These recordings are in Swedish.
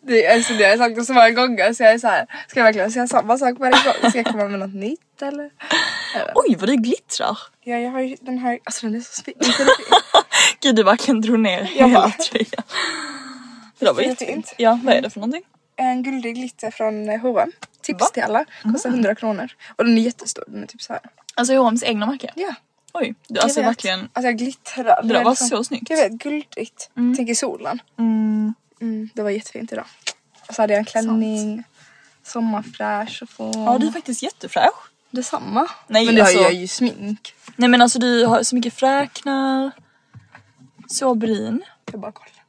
det, alltså, det har jag sagt det så många gånger så jag är så här, ska jag verkligen säga samma sak varje gång? Ska jag komma med något nytt eller? Oj vad det glittrar! Ja jag har ju den här, alltså den är så fin. Gud du verkligen drog ner Jag hela bara- tröjan. Det där var Jättefint. Ja vad är det för någonting? En guldig glitter från eh, H&M. Tips Va? till alla. Kostar 100 kronor. Och den är jättestor, den är typ så här. Alltså H&M's egna märke? Ja. Oj, du, alltså vet. verkligen. Alltså jag glittrar. Det där är var så snyggt. Jag vet, guldigt. Tänk i solen. Mm. Mm, det var jättefint idag. Och så hade jag en klänning. Sommarfräsch och få. Ja du är faktiskt jättefräsch. Detsamma. Nej, Men det alltså- har jag ju smink. Nej men alltså du har så mycket fräknar. Så brun. Jag bara kollar.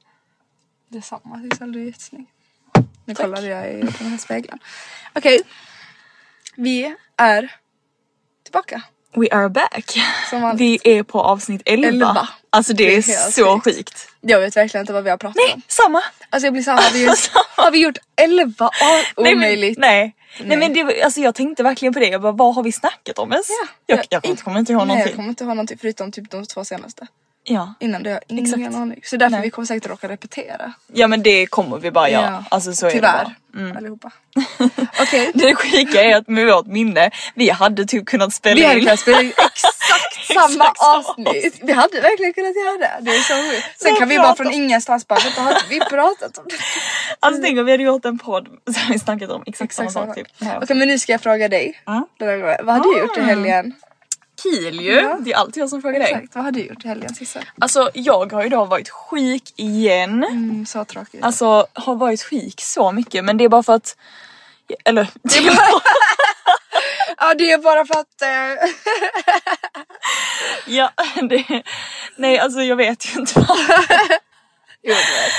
Detsamma Sissel, du är jättesnygg. Nu Tack. kollade jag i den här spegeln. Okej. Vi är tillbaka. We are back. Vi är på avsnitt 11. Elva. Alltså det, Det är är, så sjukt. sjukt. Jag vet verkligen inte vad vi har pratat Nej, om. samma. Alltså jag blir såhär, har vi gjort, har vi gjort 11 år? Nej, Omöjligt. Men, nej. nej. Nej. men det, alltså jag tänkte verkligen på det. Jag bara, vad har vi snackat om ens? Ja. Jag, Ja, jag, kommer inte ihåg Nej, någonting. jag kommer inte ihåg någonting förutom typ de två senaste. Ja. Innan det har jag ingen Exakt. aning. Så därför Nej. vi kommer säkert råka repetera. ja men det kommer vi bara göra. Alltså så är det Tyvärr. bara. Mm. Allihopa. Okej. Det sjuka är att med vårt minne, vi hade typ kunnat spela Vi hade in. kunnat spela in exakt samma Exakt avsnitt. Vi hade verkligen kunnat göra det. Det är så sjukt. Sen Vad kan vi bara från ingenstans bara, vänta har vi pratat om det? Alltså tänk om vi hade gjort en podd hade vi snackat om exakt, Exakt samma sak. Typ. Ja. Okej men nu ska jag fråga dig. Mm. Vad har du gjort i helgen? Kul ju! Ja. Det är alltid jag som frågar dig. Exakt, vad har du gjort i helgen Sissel? Alltså jag har ju då varit sjuk igen. Mm, så tråkigt. Alltså har varit sjuk så mycket men det är bara för att eller det är bara, Ja det är bara för att... eh, ja, det, nej alltså jag vet ju inte vad. Jo du vet.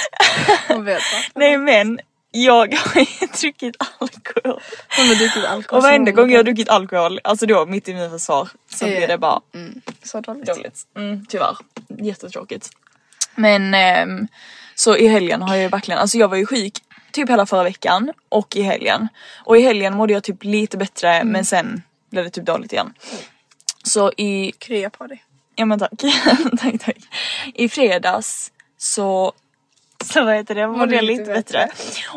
Hon vet vad. Nej men jag har druckit alkohol. Hon har druckit alkohol. Och varenda så- gång jag har druckit alkohol, alltså då mitt immunförsvar, så Ja. blir det bara Mm, så dåligt. dåligt. Mm, tyvärr. Jättetråkigt. Men ehm, så i helgen har jag ju verkligen, alltså jag var ju sjuk typ hela förra veckan och i helgen. Och i helgen mådde jag typ lite bättre Mm. men sen blev det typ dåligt igen. Så i, Krya på dig. ja men tack, tack tack. I fredags så så vad heter det, mådde jag lite bättre.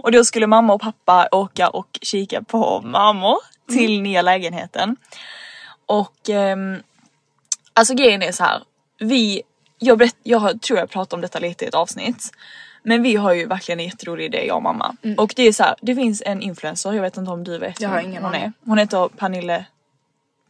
Och då skulle mamma och pappa åka och kika på mammor till Mm. nya lägenheten. Och ehm, alltså grejen är så här. Vi, jag, berätt, jag har, tror jag pratade om detta lite i ett avsnitt. Men vi har ju verkligen en jätterolig idé jag och mamma. Och det är så här, det finns en influencer, jag vet inte om du vet Mm. Jag har ingen hon är. Hon heter Pernille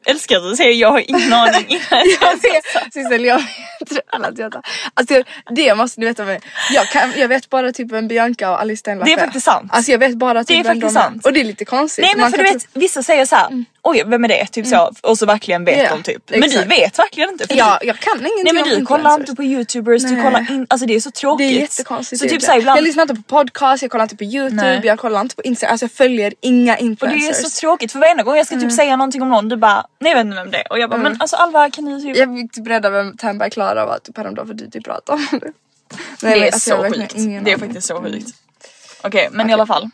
älskar att du säger jag har ingen aning innan Jag vet, Sissel jag vet alla att jag. Alltså det måste ni veta om mig. Jag, kan, jag vet bara typ en Bianca och Alice Stenlaffe. Det är faktiskt sant. Alltså jag vet bara typ Det är vem faktiskt de sant. Och det är lite konstigt. Nej men Man för du vet vissa säger så här. Oj vem är det? Typ så och så verkligen vet Ja, de typ. Men du exakt. vet verkligen inte. Ja, du, jag kan ingenting Nej men du kollar influencers. inte på youtubers, du Nej. kollar in, alltså det är så Det tråkigt. är jättekonstigt. Så typ det. såhär ibland, Jag lyssnar inte på podcast, jag kollar inte på youtube, Nej. jag kollar inte på instagram. Alltså jag följer inga och det är influencers. så tråkigt för varenda gång jag ska Mm. typ säga någonting om någon du bara nej jag vet inte vem det är. Och jag bara men alltså Alva kan ni typ. Jag fick typ rädda vem Tamba Klara var typ häromdagen för du typ pratade om det. Nej, det är alltså, så sjukt. Det är faktiskt så sjukt. Okej men i alla fall.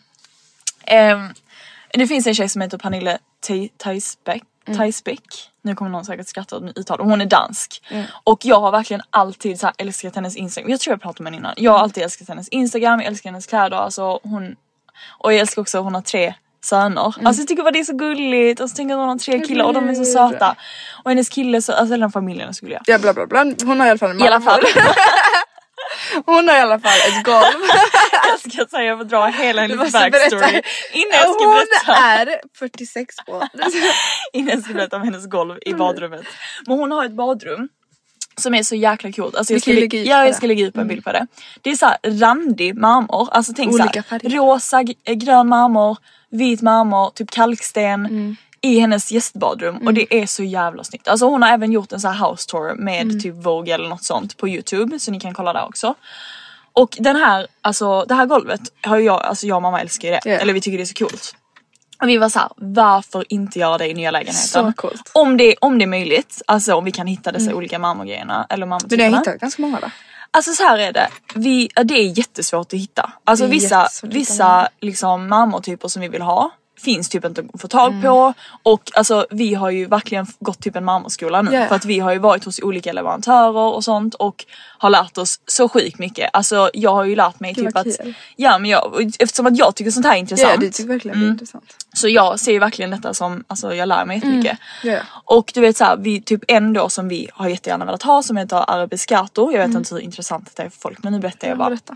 Ehm, det finns en tjej som heter Pernille Theisbeck. Mm. Nu kommer någon säkert skratta åt mitt uttal. Hon är dansk. Mm. Och jag har verkligen alltid så här älskat hennes instagram. Jag tror jag pratade med henne innan. Jag har alltid älskat hennes instagram, jag älskar hennes kläder. Alltså hon... Och jag älskar också att hon har tre söner. Mm. Alltså jag tycker bara det är så gulligt och så tänker jag att hon har tre killar och de är så söta. Och hennes kille så, alltså den familjen är så gulliga. Ja bla bla bla. Hon har i alla fall en I alla fall. Hon har i alla fall ett golv. jag ska säga jag får dra hela hennes backstory. berätta. Innan jag ska Hon berätta. är 46 år. innan jag ska berätta om hennes golv i badrummet. Men hon har ett badrum som är så jäkla coolt. Alltså jag ska, lägga ja, jag ska lägga ut på en bild på det. Det är så här randig marmor, alltså tänk Olika så här, rosa, g- grön marmor, vit marmor, typ kalksten. Mm. I hennes gästbadrum och det är så jävla snyggt. Alltså hon har även gjort en sån här house tour med Mm. typ Vogue eller något sånt på youtube så ni kan kolla där också. Och den här, alltså det här golvet har jag, alltså jag och mamma älskar ju det. Ja. Eller vi tycker det är så coolt. Och vi var såhär, varför inte göra det i nya lägenheten? Så coolt. Om det, om det är möjligt, alltså om vi kan hitta dessa olika marmorgrejerna eller Men jag har marmortyperna. hittat ganska många där. Alltså så här är det, vi, det är jättesvårt att hitta. Alltså vissa, vissa liksom marmortyper som vi vill ha finns typ inte att få tag Mm. på och alltså vi har ju verkligen gått typ en marmorskola nu Ja. för att vi har ju varit hos olika leverantörer och sånt och har lärt oss så sjukt mycket. Alltså jag har ju lärt mig Gud, typ att, kul. ja men jag, eftersom att jag tycker sånt här är intressant Ja det tycker jag verkligen det är intressant. så jag ser ju verkligen detta som, alltså jag lär mig jättemycket. Ja. Och du vet såhär, vi typ en då som vi har jättegärna velat ha som heter Arabiscato. Jag vet inte hur intressant det är för folk men nu berättar jag bara. Berätta.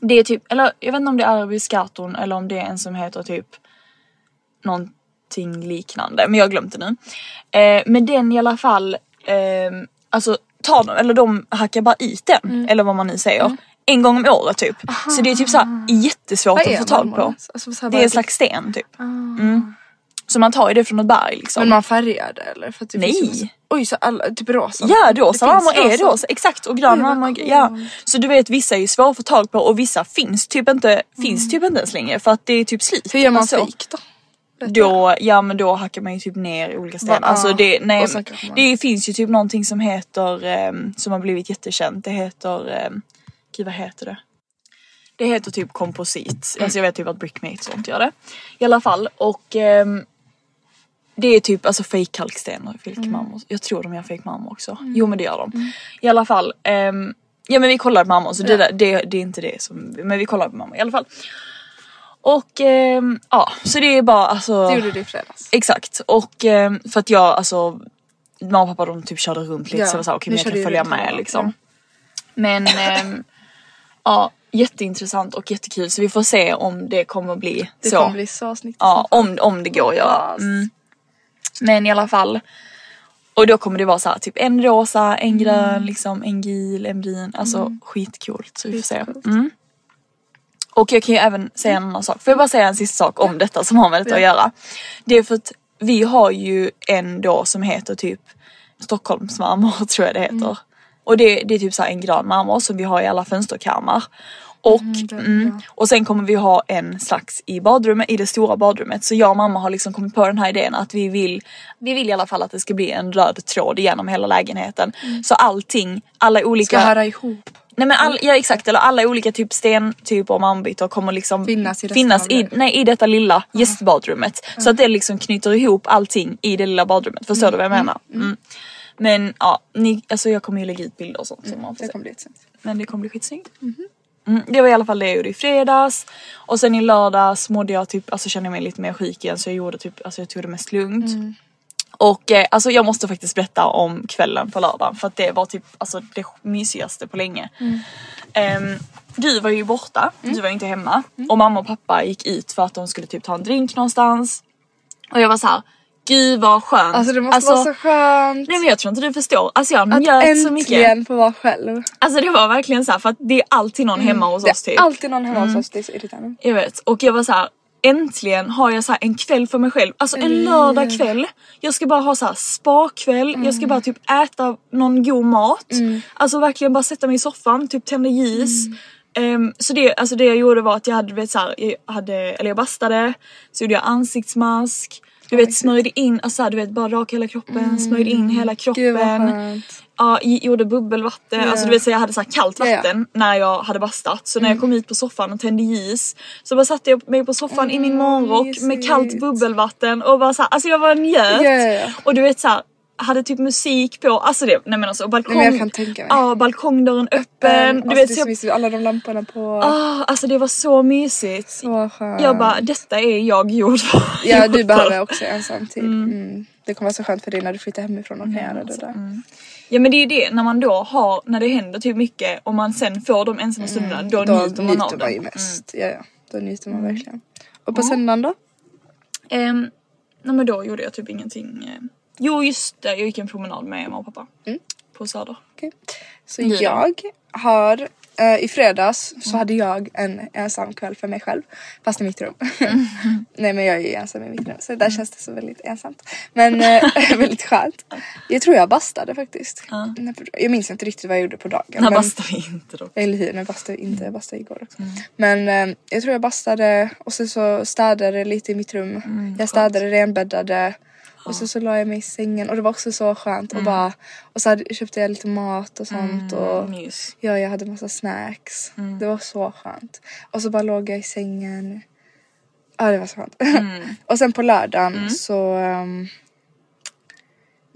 Det är typ, eller jag vet inte om det är Arabiscaton eller om det är en som heter typ någonting liknande men jag har glömt det nu. Eh, men den i alla fall, eh, alltså tar de, eller de hackar bara ut den Mm. eller vad man nu säger. En gång om året typ. Så det är typ såhär jättesvårt att få tag på. Alltså, så Det är en slags sten typ. Mm. Så man tar ju det från ett berg liksom. Men man färgar det eller? För det Nej. ju- Oj så alla, typ rosa? Ja rosa marmor är rosa, exakt och grön marmor, ja. Så du vet vissa är ju svåra att få tag på och vissa finns typ inte, finns typ inte ens längre för att det är typ slut. Hur gör man Alltså, fejk då? Vet du? Då, ja men då hackar man ju typ ner i olika stenar. Va- Alltså det, nej, det finns ju typ någonting som heter, ehm, som har blivit jättekänt, det heter, um, gud vad heter det? Det heter typ komposit, alltså jag vet typ att Brickmate sånt gör det. I alla fall och ehm, det är typ alltså fake kalksten och fake marmor. Jag tror de gör fake marmor också. Jo men det gör de. I alla fall. ehm, ja men vi kollar på marmor så det, där, det, det är inte det som, men vi kollar på marmor i alla fall. Och ehm, ja så det är bara alltså. Det gjorde du i fredags. Exakt och ehm, för att jag alltså mamma och pappa de typ körde runt lite Ja, så jag var såhär okej men jag kan följa med själva, liksom. Men ehm, ja jätteintressant och jättekul så vi får se om det kommer bli Det så. kommer bli så snyggt. Ja om, om det går att göra. Mm. Men i alla fall. Och då kommer det vara så här, typ en rosa, en grön, liksom en gul, en brun. Alltså skitcoolt så vi får se. Mm. Och jag kan ju även säga en annan sak. Får jag bara säga en sista sak om detta som har med detta att göra. Det är för att vi har ju en då som heter typ Stockholmsmarmor tror jag det heter. Och det, det är typ så här en grön marmor som vi har i alla fönsterkarmar. Och, mm, och sen kommer vi ha en slags i badrummet, i det stora badrummet. Så jag och mamma har liksom kommit på den här idén att vi vill, vi vill i alla fall att det ska bli en röd tråd genom hela lägenheten. Så allting, alla olika... Ska höra ihop. Nej men all, ja exakt eller alla olika typ stentyper och marmorbitar kommer liksom Finnas i finnas i, nej, i detta lilla gästbadrummet. Så att det liksom knyter ihop allting i det lilla badrummet. Förstår du vad jag menar? Mm. Men ja, ni, alltså jag kommer ju lägga ut bilder och sånt. Så man får Det kommer bli. Men det kommer bli skitsnyggt. Mm, det var i alla fall det jag gjorde i fredags. Och sen i lördags mådde jag typ, alltså kände jag mig lite mer sjuk igen så jag gjorde typ, alltså jag tog det mest lugnt. Och eh, alltså jag måste faktiskt berätta om kvällen på lördagen för att det var typ alltså det mysigaste på länge. Ehm, du var ju borta, du var inte hemma och mamma och pappa gick ut för att de skulle typ ta en drink någonstans. Och jag var så här. Gud vad skönt. Alltså det måste vara så skönt. Nej men jag tror inte du förstår. Alltså jag att njöt så mycket. äntligen få vara själv. Alltså det var verkligen så här, för att det är alltid någon hemma hos Det oss typ. är alltid någon hemma hos oss, det är så irriterande. Jag vet och jag var så här. Äntligen har jag så en kväll för mig själv, alltså en Mm. lördag kväll. Jag ska bara ha så här spa-kväll, jag Mm. ska bara typ äta någon god mat. Alltså verkligen bara sätta mig i soffan, typ tända ljus. Mm. Ehm, så det, alltså det jag gjorde var att jag hade, vet, så här, jag hade, eller jag bastade, så gjorde jag ansiktsmask. Du vet smörjde in, alltså du vet bara raka hela kroppen, smörjde in hela Mm. Kroppen. Ja, gjorde bubbelvatten, Ja. alltså du vet så jag hade så kallt Ja, ja. vatten när jag hade bastat. Så när jag kom ut på soffan och tände ljus så bara satte jag mig på soffan i min morgonrock med mysigt. kallt bubbelvatten och bara så här, alltså jag var njöt. Ja, ja, ja. Och du vet så här, hade typ musik på, alltså det, nej men alltså balkong, Nej, men ja balkongdörren öppen. Alltså, du vet, det så mysigt, alla de lamporna på. ah, alltså det var så mysigt. Så skönt. Jag bara, detta är jag gjord. Ja du behöver också ensam tid. Mm. Det kommer vara så skönt för dig när du flyttar hemifrån och kan göra alltså, det där. Ja men det är ju det, när man då har, när det händer typ mycket och man sen får de ensamma stunderna, då, Mm. Då njuter man av njuter man ju dem. mest. Ja, ja. Då njuter man verkligen. Och på söndagen då? Um, nej men då gjorde jag typ ingenting. eh. Jo just det, jag gick en promenad med mamma och pappa. Mm. På Söder. Okej. Så jag har i fredags så hade jag en ensam kväll för mig själv. Fast i mitt rum. Nej men jag är ju ensam i mitt rum så där känns det så väldigt ensamt. Men eh, väldigt skönt. Jag tror jag bastade faktiskt. För- Jag minns inte riktigt vad jag gjorde på dagen. När men- bastade vi inte dock. Eller hur, men bastade inte, jag bastade igår också. Men eh, jag tror jag bastade och sen så städade lite i mitt rum. jag städade, renbäddade. Och så, så la jag mig i sängen och det var också så skönt och bara och så hade, köpte jag lite mat och sånt och Mys. ja, jag hade massa snacks. Det var så skönt. Och så bara låg jag i sängen. Ja det var så skönt. och sen på lördagen så um,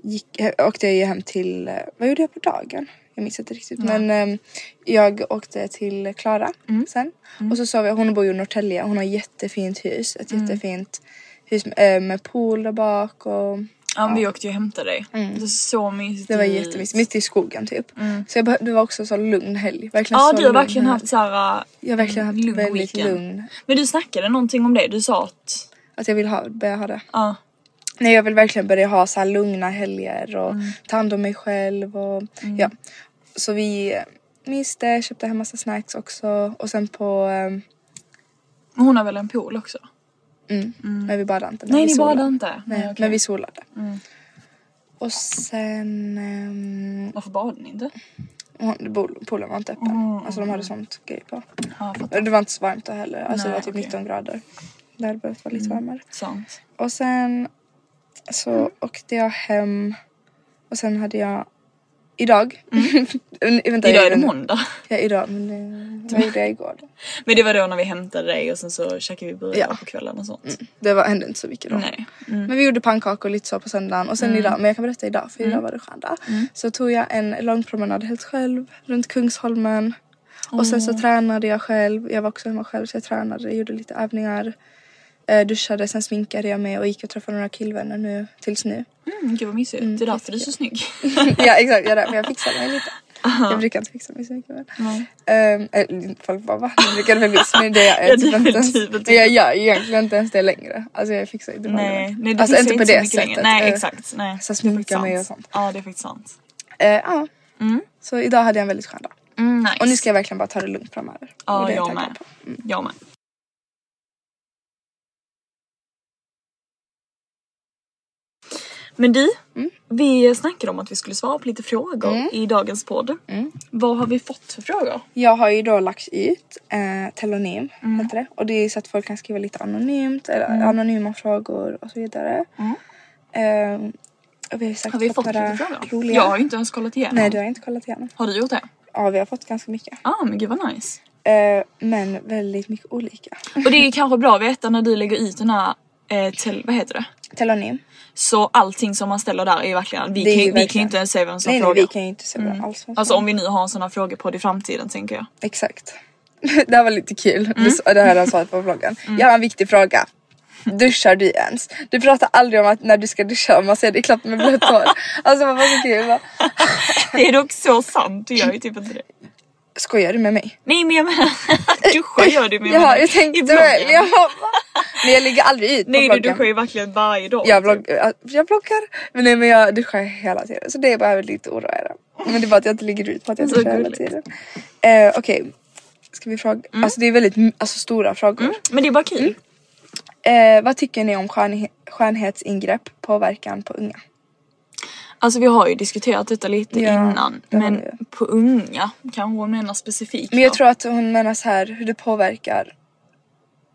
gick, åkte jag ju hem till, eh, vad gjorde jag på dagen? Jag minns inte riktigt men ehm, jag åkte till Klara sen och så sa vi, hon bor ju i Norrtälje hon har jättefint hus, ett jättefint hus med, eh, med pool där bak och Ja, men vi åkte ju och hämtade dig. Det var så mysigt. Mm. det var jättemysigt, mitt i skogen typ. Så jag behö- det var också så lugn helg. Verkligen Ja så du har lugn verkligen helg. haft såhär Jag har verkligen haft lugn väldigt weekend. lugn. Men du snackade någonting om det, du sa att Att jag vill ha, börja ha det. ja. Nej jag vill verkligen börja ha så här lugna helger och Mm. ta hand om mig själv och ja. Så vi myste, köpte hem massa snacks också och sen på ehm, hon har väl en pool också? Mm. Men vi badade inte. men Nej vi ni solade. badade inte? Nej, Nej. Mm. men vi solade. Och sen... ehm, Varför badade ni inte? poolen- var inte öppen. Alltså de hade sånt grej på. Ja. Det var inte så varmt då heller. Alltså det Nej, var typ okej. 19 grader. Det hade behövt vara lite varmare. Sant. Och sen så åkte jag hem och sen hade jag idag. Vänta, Idag är det måndag. Ja idag men det, vad gjorde jag igår då? Men det var då när vi hämtade dig och sen så käkade vi burgare Ja. på kvällen och sånt. Det var, hände inte så mycket då. Nej. Mm. Men vi gjorde pannkakor lite så på söndagen och sen idag, men jag kan berätta idag för idag var det skön dag. Så tog jag en lång promenad helt själv runt Kungsholmen. Och sen så tränade jag själv, jag var också hemma själv så jag tränade, gjorde lite övningar. Eh, duschade, sen sminkade jag mig och gick och träffade några killvänner nu tills nu. Mm, gud vad mysigt. det är därför du är så snygg. ja exakt, jag, där, men jag fixade mig lite. Jag brukar inte fixa mig så mycket men. Um, folk bara va? Du brukar väl fixa men det jag Ja, typ är inte ens. typ jag gör egentligen inte ens det längre. Alltså jag fixar inte nej, nej du Alltså inte på det sättet. längre. Nej Eh, exakt. Nej. Så är sminka mig och sånt. Ja det är faktiskt sant. Eh, ja. Så idag hade jag en väldigt skön dag. Mm, nice. Och nu ska jag verkligen bara ta det lugnt framöver. Ja är jag taggad med. på. Jag med. Men du, Mm. vi snackade om att vi skulle svara på lite frågor i dagens podd. Mm. Vad har vi fått för frågor? Jag har ju då lagt ut eh, telonym, Mm. heter det. Och det är så att folk kan skriva lite anonymt, eller anonyma frågor och så vidare. Eh, och vi har, Mm. Har vi fått några lite frågor? roliga. Jag har ju inte ens kollat igenom. Nej du har inte kollat igenom. Har du gjort det? Ja vi har fått ganska mycket. Ja ah, men gud vad nice. Eh, men väldigt mycket olika. Och det är kanske bra att veta när du lägger ut den här, eh, tel- vad heter det? Telonym. Så allting som man ställer där är ju verkligen, vi, Det kan, ju ju- vi kan ju verkligen- inte se vem som Nej, nej frågar. vi kan ju inte se mm. alls. Alltså om vi nu har en sån här frågepodd i framtiden tänker jag. Exakt. det här var lite kul. Mm. Det här har jag svarat på vloggen. Jag har en viktig fråga. Duschar du ens? Du pratar aldrig om att när du ska duscha man ser dig klappt med blött hår. Alltså vad var så kul? Det är dock så sant, du gör ju typ inte det. Skojar du med mig? Nej men jag menar duscha gör du med Ja, mig jag tänkte väl. Ja, va? men jag lägger aldrig ut på Nej du bloggen. duschar ju verkligen varje dag. Jag, typ. blogg, jag bloggar, men, nej, men jag duschar hela tiden. Så det är bara lite oroande. Men det är bara att jag inte ligger ut på att jag duschar hela tiden. Eh, Okej, ska vi fråga? Alltså det är väldigt alltså, stora frågor. Mm, men det är bara kul. Eh, vad tycker ni om skönhe- skönhetsingrepp påverkan på unga? Alltså vi har ju diskuterat detta lite Ja, innan. det Men på unga kanske hon menar specifikt. Men jag då. tror att hon menar så här hur det påverkar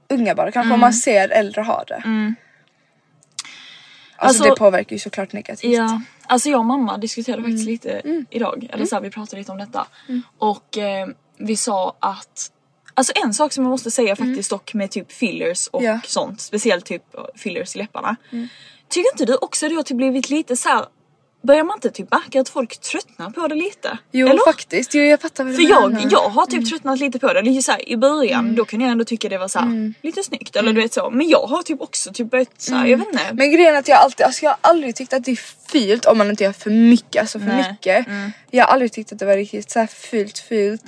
unga bara. Kanske om man ser äldre ha det. Mm. Alltså, Alltså- det påverkar ju såklart negativt. Ja, alltså jag och mamma diskuterade Mm. faktiskt lite idag. Eller så här, vi pratade lite om detta. Och eh, vi sa att Alltså en sak som jag måste säga faktiskt dock med typ fillers och Mm. Ja. sånt. Speciellt typ fillers i läpparna. Tycker inte du också det har typ blivit lite så här. Börjar man inte typ märka att folk tröttnar på det lite? Jo Eller? faktiskt, jo, jag fattar vad För jag, jag har typ tröttnat lite på det. Så här, I början då kan jag ändå tycka det var så här, lite snyggt eller du vet så. Men jag har typ också typ börjat så här, jag vet inte. Men grejen är att jag alltid, alltså jag har aldrig tyckt att det är fult om man inte gör för mycket, alltså för Nej. mycket. Jag har aldrig tyckt att det var riktigt så här fult fult.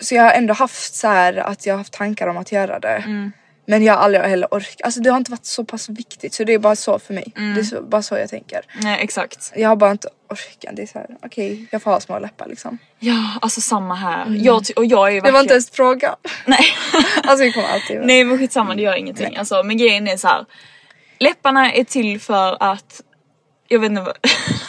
Så jag har ändå haft så här att jag har haft tankar om att göra det. Men jag har aldrig heller orkat, alltså det har inte varit så pass viktigt så det är bara så för mig. Det är så, bara så jag tänker. Nej exakt. Jag har bara inte orkat, det är såhär okej jag får ha små läppar liksom. Ja alltså samma här. Jag, ty- och jag är Mm. Det var inte ens fråga. Nej. alltså vi kommer alltid Nej men skitsamma det gör ingenting. Alltså, men grejen är så här. Läpparna är till för att jag vet inte vad,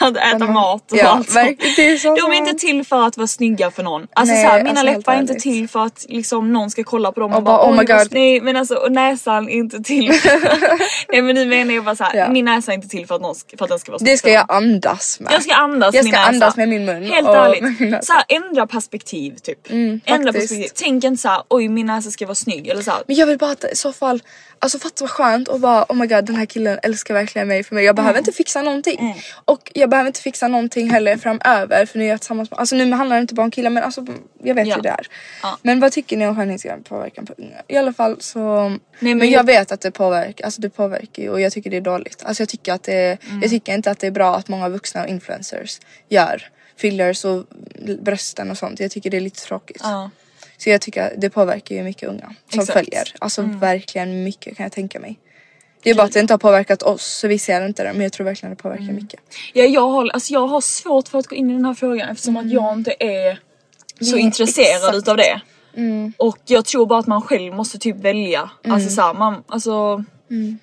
att äta Men- mat och ja, allt sånt. så De är inte till för att vara snygga för någon. Alltså Nej, så här, mina alltså, läppar är inte till för att liksom någon ska kolla på dem och, Och bara, bara oh my "Oj, vad God." snygg." Nej men alltså och näsan är inte till. Nej men nu menar jag bara så här, Ja. min näsa är inte till för att, någon för att den ska vara snygg Det ska jag andas med. Jag ska andas Jag min ska näsa. andas med min mun Helt ärligt. min. Så här, ändra perspektiv typ. ändra faktiskt. perspektiv. Tänk inte så här, oj min näsa ska vara snygg eller så här. Men jag vill bara att i så fall, alltså fatta vad skönt och bara oh my god den här killen älskar verkligen mig för mig. Jag behöver inte fixa någonting. Och jag behöver inte fixa någonting heller framöver för nu är jag tillsammans med, alltså nu handlar det inte bara om killar men alltså jag vet Ja. hur det är. Ja. Men vad tycker ni om påverkan på unga? I alla fall så, men, men jag jag- vet att det påverkar, alltså det påverkar ju och jag tycker det är dåligt. Alltså jag tycker att det, Mm. jag tycker inte att det är bra att många vuxna och influencers gör fillers och brösten och sånt. Jag tycker det är lite tråkigt. Ja. Så jag tycker att det påverkar ju mycket unga som Exakt. Mm. följer. Alltså verkligen mycket kan jag tänka mig. Det är bara att det inte har påverkat oss så vi ser inte det men jag tror verkligen det påverkar Mm. mycket. Ja, jag, har, alltså, jag har svårt för att gå in i den här frågan eftersom att jag inte är så Nej, intresserad exakt. Mm. utav det. Och jag tror bara att man själv måste typ välja. Alltså såhär, man, alltså... Mm.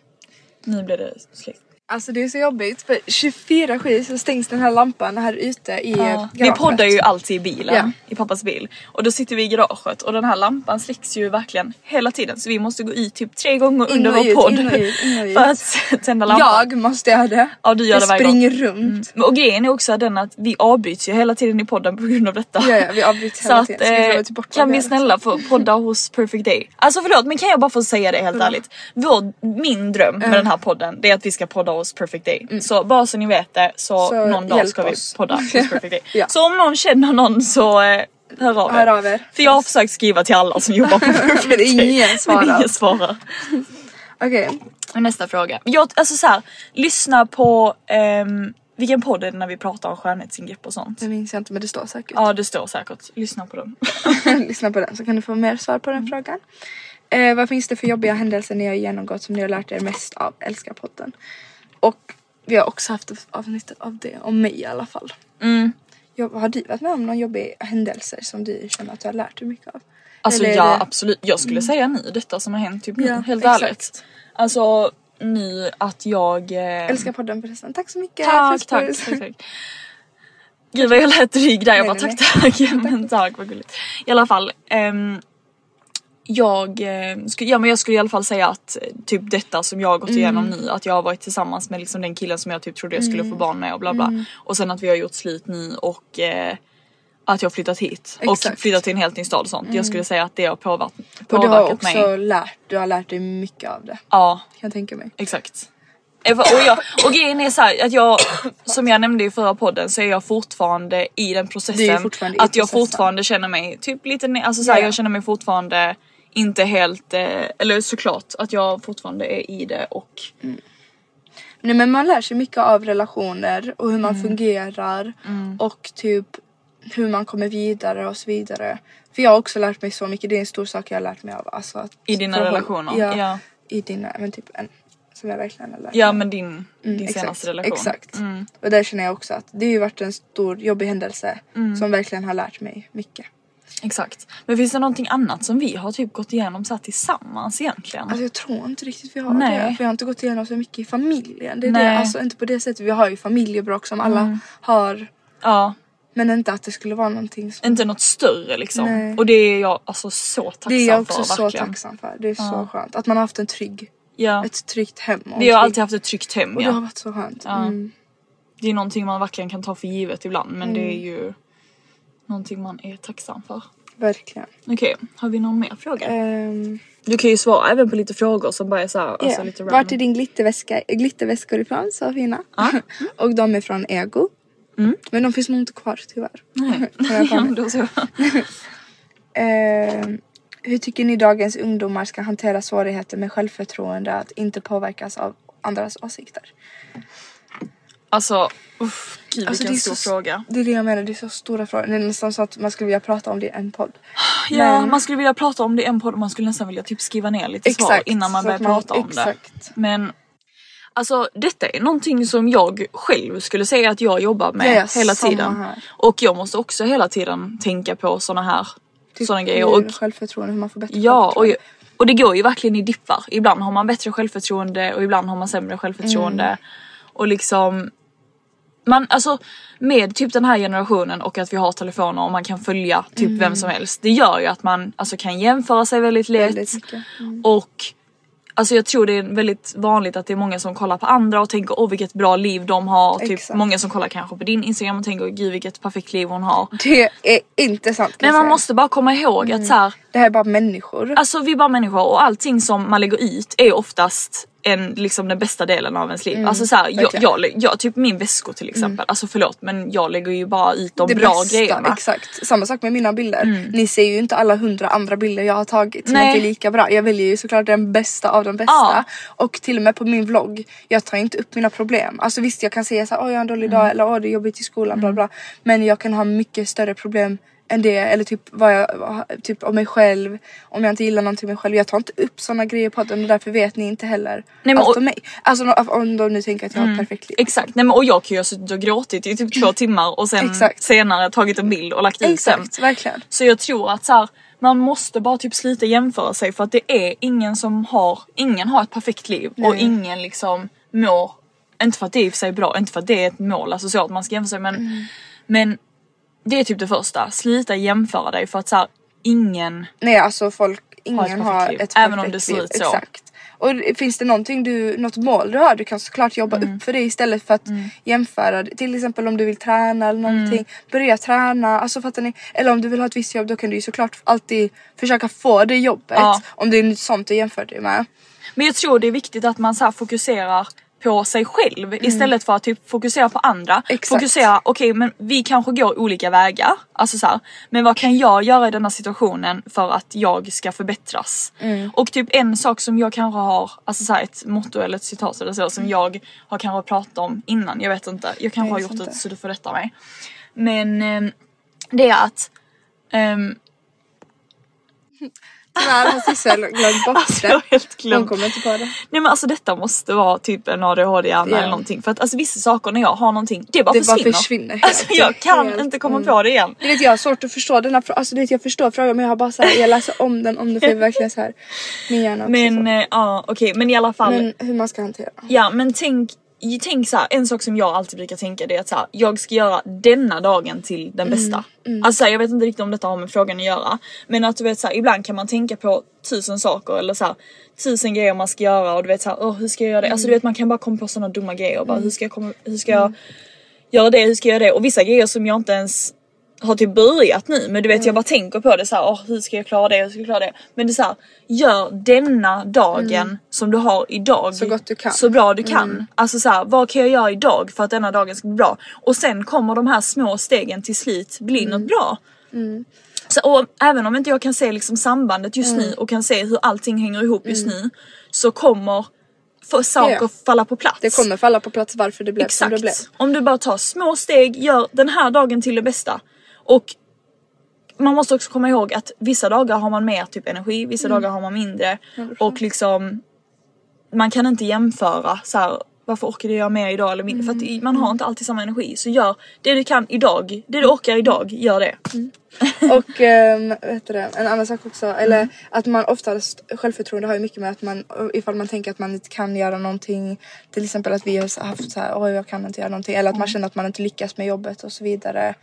Nu blir det släckt. Alltså det är så jobbigt för 24-7 så stängs den här lampan här ute i Ja. Vi poddar ju alltid i bilen, Ja. i pappas bil. Och då sitter vi i garaget och den här lampan släcks ju verkligen hela tiden. Så vi måste gå ut typ tre gånger under vår ut, podd. in och ut, in och ut. För att tända lampan. Jag måste göra det. Ja, du gör jag det varje gång. springer runt. Men Och grejen är också den att vi avbryts ju hela tiden i podden på grund av detta. Ja, ja, vi avbryter Så hela att, tiden. Så får eh, kan vi snälla få podda hos Perfect Day? Alltså förlåt men kan jag bara få säga det helt ärligt? Vår, min dröm med den här podden det är att vi ska podda hos Perfect Day. Så bara så ni vet det så, Mm. Så någon dag ska vi oss. podda hos Perfect Day. Ja. Så om någon känner någon så eh, hör av er. Hör av er. För jag har försökt skriva till alla som jobbar på Perfect Men Day. ingen svarar. Men ingen svarar. Okej. Men Nästa fråga. Jag, alltså så här, lyssna på ehm, vilken podd är det när vi pratar om skönhetsingrepp och sånt? Det minns jag inte men det står säkert. Ja det står säkert, lyssna på dem. Lyssna på den så kan du få mer svar på den frågan. Eh, vad finns det för jobbiga händelser ni har genomgått som ni har lärt er mest av? Älskar podden. Och vi har också haft ett avsnitt av det, om mig i alla fall. Mm. Jag, har du varit med om någon jobbig händelse som du känner att du har lärt dig mycket av? Alltså Eller ja det- absolut, jag skulle säga nu detta som har hänt typ nu, Ja, helt exakt. ärligt. Alltså nu att jag... Eh, Älskar podden förresten. Tack så mycket. Tack, tack, tack, tack. Gud vad jag lät dryg där, jag bara Nej, tack nej, tack. Men tack vad gulligt. I alla fall. ehm, jag, eh, ja, men jag skulle i alla fall säga att eh, typ detta som jag har gått igenom Mm. nu att jag har varit tillsammans med liksom den killen som jag typ trodde jag skulle få barn med och bla bla. Mm. Och sen att vi har gjort slut nu och eh, att jag har flyttat hit och Exakt. Mm. flyttat till en helt ny stad och sånt. Jag skulle säga att det har påverkat, Och du har också mig. lärt, du har lärt dig mycket av det. Ja Kan jag tänka mig. exakt. Eh, Och, jag, och grejen är så här, att jag, som jag nämnde i förra podden så är jag fortfarande i den processen. att jag processen. fortfarande känner mig typ lite, alltså så här, Ja. jag känner mig fortfarande inte helt, eh, eller såklart att jag fortfarande är i det och Nej men man lär sig mycket av relationer och hur man Mm. fungerar och typ hur man kommer vidare och så vidare. För jag har också lärt mig så mycket, det är en stor sak jag har lärt mig av. Alltså att I dina förhåll- relationer? Ja, Ja. i dina, men typ en som jag verkligen har lärt Ja mig. men din, din Mm, senaste relation. Exakt. Mm. Och där känner jag också att det har ju varit en stor jobbig händelse Mm. som verkligen har lärt mig mycket. Exakt. Men finns det någonting annat som vi har typ gått igenom så här tillsammans egentligen? Alltså jag tror inte riktigt vi har Nej. det. För jag har inte gått igenom så mycket i familjen. Det är Nej. det, alltså inte på det sättet. Vi har ju familjebråk som alla Mm. har. ja, Men inte att det skulle vara någonting som... inte något större liksom. Nej. Och det är jag alltså så tacksam Det är jag också för så verkligen. tacksam för. Det är så Ja. skönt. Att man har haft en trygg, Ja. ett tryggt hem. och Vi har alltid haft ett tryggt hem Och det har ja. varit så skönt. Ja. Mm. Det är någonting man verkligen kan ta för givet ibland men det är Mm. ju någonting man är tacksam för. Verkligen. Okej, har vi någon mer fråga? Um, Du kan ju svara även på lite frågor som bara är såhär, alltså yeah. lite Vart random. är din glitterväska, glitterväskor ifrån? Så fina. och de är från Ego. Mm. Men de finns nog inte kvar tyvärr. Nej. Ja, då så. Ehm, hur tycker ni dagens ungdomar ska hantera svårigheter med självförtroende att inte påverkas av andras åsikter? Alltså, uff, gud Alltså, vilken det är stor så- fråga. Det är det jag menar, det är så stora frågor. Det är nästan så att man skulle vilja prata om det i en podd. Ja, Men- man skulle vilja prata om det i en podd och man skulle nästan vilja typ skriva ner lite svar Exakt, innan man börjar man- prata om exakt. det. Men alltså detta är någonting som jag själv skulle säga att jag jobbar med Ja, ja, hela samma tiden. här. Och jag måste också hela tiden tänka på såna här Typ såna grejer. hur Och, självförtroende, hur man får bättre ja, och, och det går ju verkligen i dippar. Ibland har man bättre självförtroende och ibland har man sämre självförtroende. Mm. Och liksom man, alltså med typ den här generationen och att vi har telefoner och man kan följa typ Mm. vem som helst. Det gör ju att man alltså, kan jämföra sig väldigt lätt. Väldigt. Mm. Och alltså jag tror det är väldigt vanligt att det är många som kollar på andra och tänker åh vilket bra liv de har. Typ Exakt. många som kollar kanske på din instagram och tänker gud vilket perfekt liv hon har. Det är inte sant Men man säga. måste bara komma ihåg att så här, Det här är bara människor. Alltså vi är bara människor och allting som man lägger ut är oftast en, liksom den bästa delen av ens liv. alltså såhär, jag, Mm, verkligen. jag, lä- jag, typ min väskor till exempel, alltså förlåt men jag lägger ju bara ut de det bra bästa, grejerna. Exakt. Samma sak med mina bilder. Ni ser ju inte alla hundra andra bilder jag har tagit som Nej. inte är lika bra. Jag väljer ju såklart den bästa av de bästa. Ja. Och till och med på min vlogg, jag tar inte upp mina problem. Alltså visst jag kan säga såhär, åh jag har en dålig Mm. dag eller åh det är jobbigt i skolan bla bla. Men jag kan ha mycket större problem än det eller typ vad jag, typ om mig själv. Om jag inte gillar någonting med mig själv. Jag tar inte upp såna grejer på podden och därför vet ni inte heller men allt och- om mig. Alltså om de nu tänker att jag har ett perfekt liv. Exakt, nej men och jag kan ju ha suttit och gråtit i typ två timmar och sen senare tagit en bild och lagt ut den. Exakt, verkligen. Så jag tror att så här, man måste bara typ sluta jämföra sig för att det är ingen som har, ingen har ett perfekt liv och ingen liksom mår, inte för att det är i och för sig bra, inte för att det är ett mål, alltså så att man ska jämföra sig men, Mm. men det är typ det första, sluta jämföra dig för att så här, ingen Nej alltså folk, ingen perfekt har liv. ett Även om perfekt det ser liv. ut så. Exakt. Och finns det någonting du, något mål du har, du kan såklart jobba Mm. upp för det istället för att jämföra. Till exempel om du vill träna eller någonting, Mm. börja träna. Alltså fattar ni? Eller om du vill ha ett visst jobb då kan du ju såklart alltid försöka få det jobbet. Ja. Om det är något sånt du jämför dig med. Men jag tror det är viktigt att man så fokuserar på sig själv istället för att typ fokusera på andra. Mm. Exakt. Fokusera, okej men vi kanske går olika vägar. Alltså så här, men vad kan jag göra i denna situationen för att jag ska förbättras? Mm. Och typ en sak som jag kanske har, alltså så här, ett motto eller ett citat eller så som jag har kanske pratat om innan, jag vet inte. Jag kanske Jag har gjort inte. det så du får rätta mig. Men ehm, det är att ehm, Tyvärr har Sissel glömt bort Alltså, det. helt Hon glömt. kommer inte på det. Nej men alltså detta måste vara typ en ADHD-hjärna Ja. eller någonting. För att alltså vissa saker när jag har någonting, det bara Det bara försvinner. försvinner helt. Alltså jag kan Helt, inte komma mm. på det igen. Du vet jag har svårt att förstå den här frågan, alltså du vet jag förstår frågan men jag har bara såhär, jag läser om den om det för jag verkligen såhär, min hjärna också Men eh, ja okej men i alla fall. Men hur man ska hantera. Ja men tänk, tänk så här, en sak som jag alltid brukar tänka det är att så här, jag ska göra denna dagen till den Mm, bästa. Alltså så här, jag vet inte riktigt om detta har med frågan att göra. Men att du vet så ibland kan man tänka på tusen saker eller så tusen grejer man ska göra och du vet så här, åh hur ska jag göra det? Alltså du vet man kan bara komma på sådana dumma grejer och bara hur ska jag komma, hur ska jag göra det, hur ska jag göra det? Och vissa grejer som jag inte ens har typ börjat nu men du vet jag bara tänker på det så här, åh hur ska jag klara det, hur ska jag klara det? Men det är så här, gör denna dagen som du har idag Så gott du kan. så bra du kan. Alltså så här, vad kan jag göra idag för att denna dagen ska bli bra? Och sen kommer de här små stegen till slut bli något bra. Så, och även om inte jag kan se liksom sambandet just nu och kan se hur allting hänger ihop just nu så kommer för saker Ja. falla på plats. Det kommer falla på plats varför det blev som Exakt. det blev. Om du bara tar små steg, gör den här dagen till det bästa. Och man måste också komma ihåg att vissa dagar har man mer typ energi, vissa dagar har man mindre. Och liksom man kan inte jämföra så här, varför orkade jag mer idag eller mindre? För att man har inte alltid samma energi. Så gör det du kan idag, det du orkar idag, gör det. Och ähm, vet du en annan sak också, eller att man oftast, självförtroende har ju mycket med att man, ifall man tänker att man inte kan göra någonting, till exempel att vi har haft så här, oj jag kan inte göra någonting, eller att man känner att man inte lyckas med jobbet och så vidare.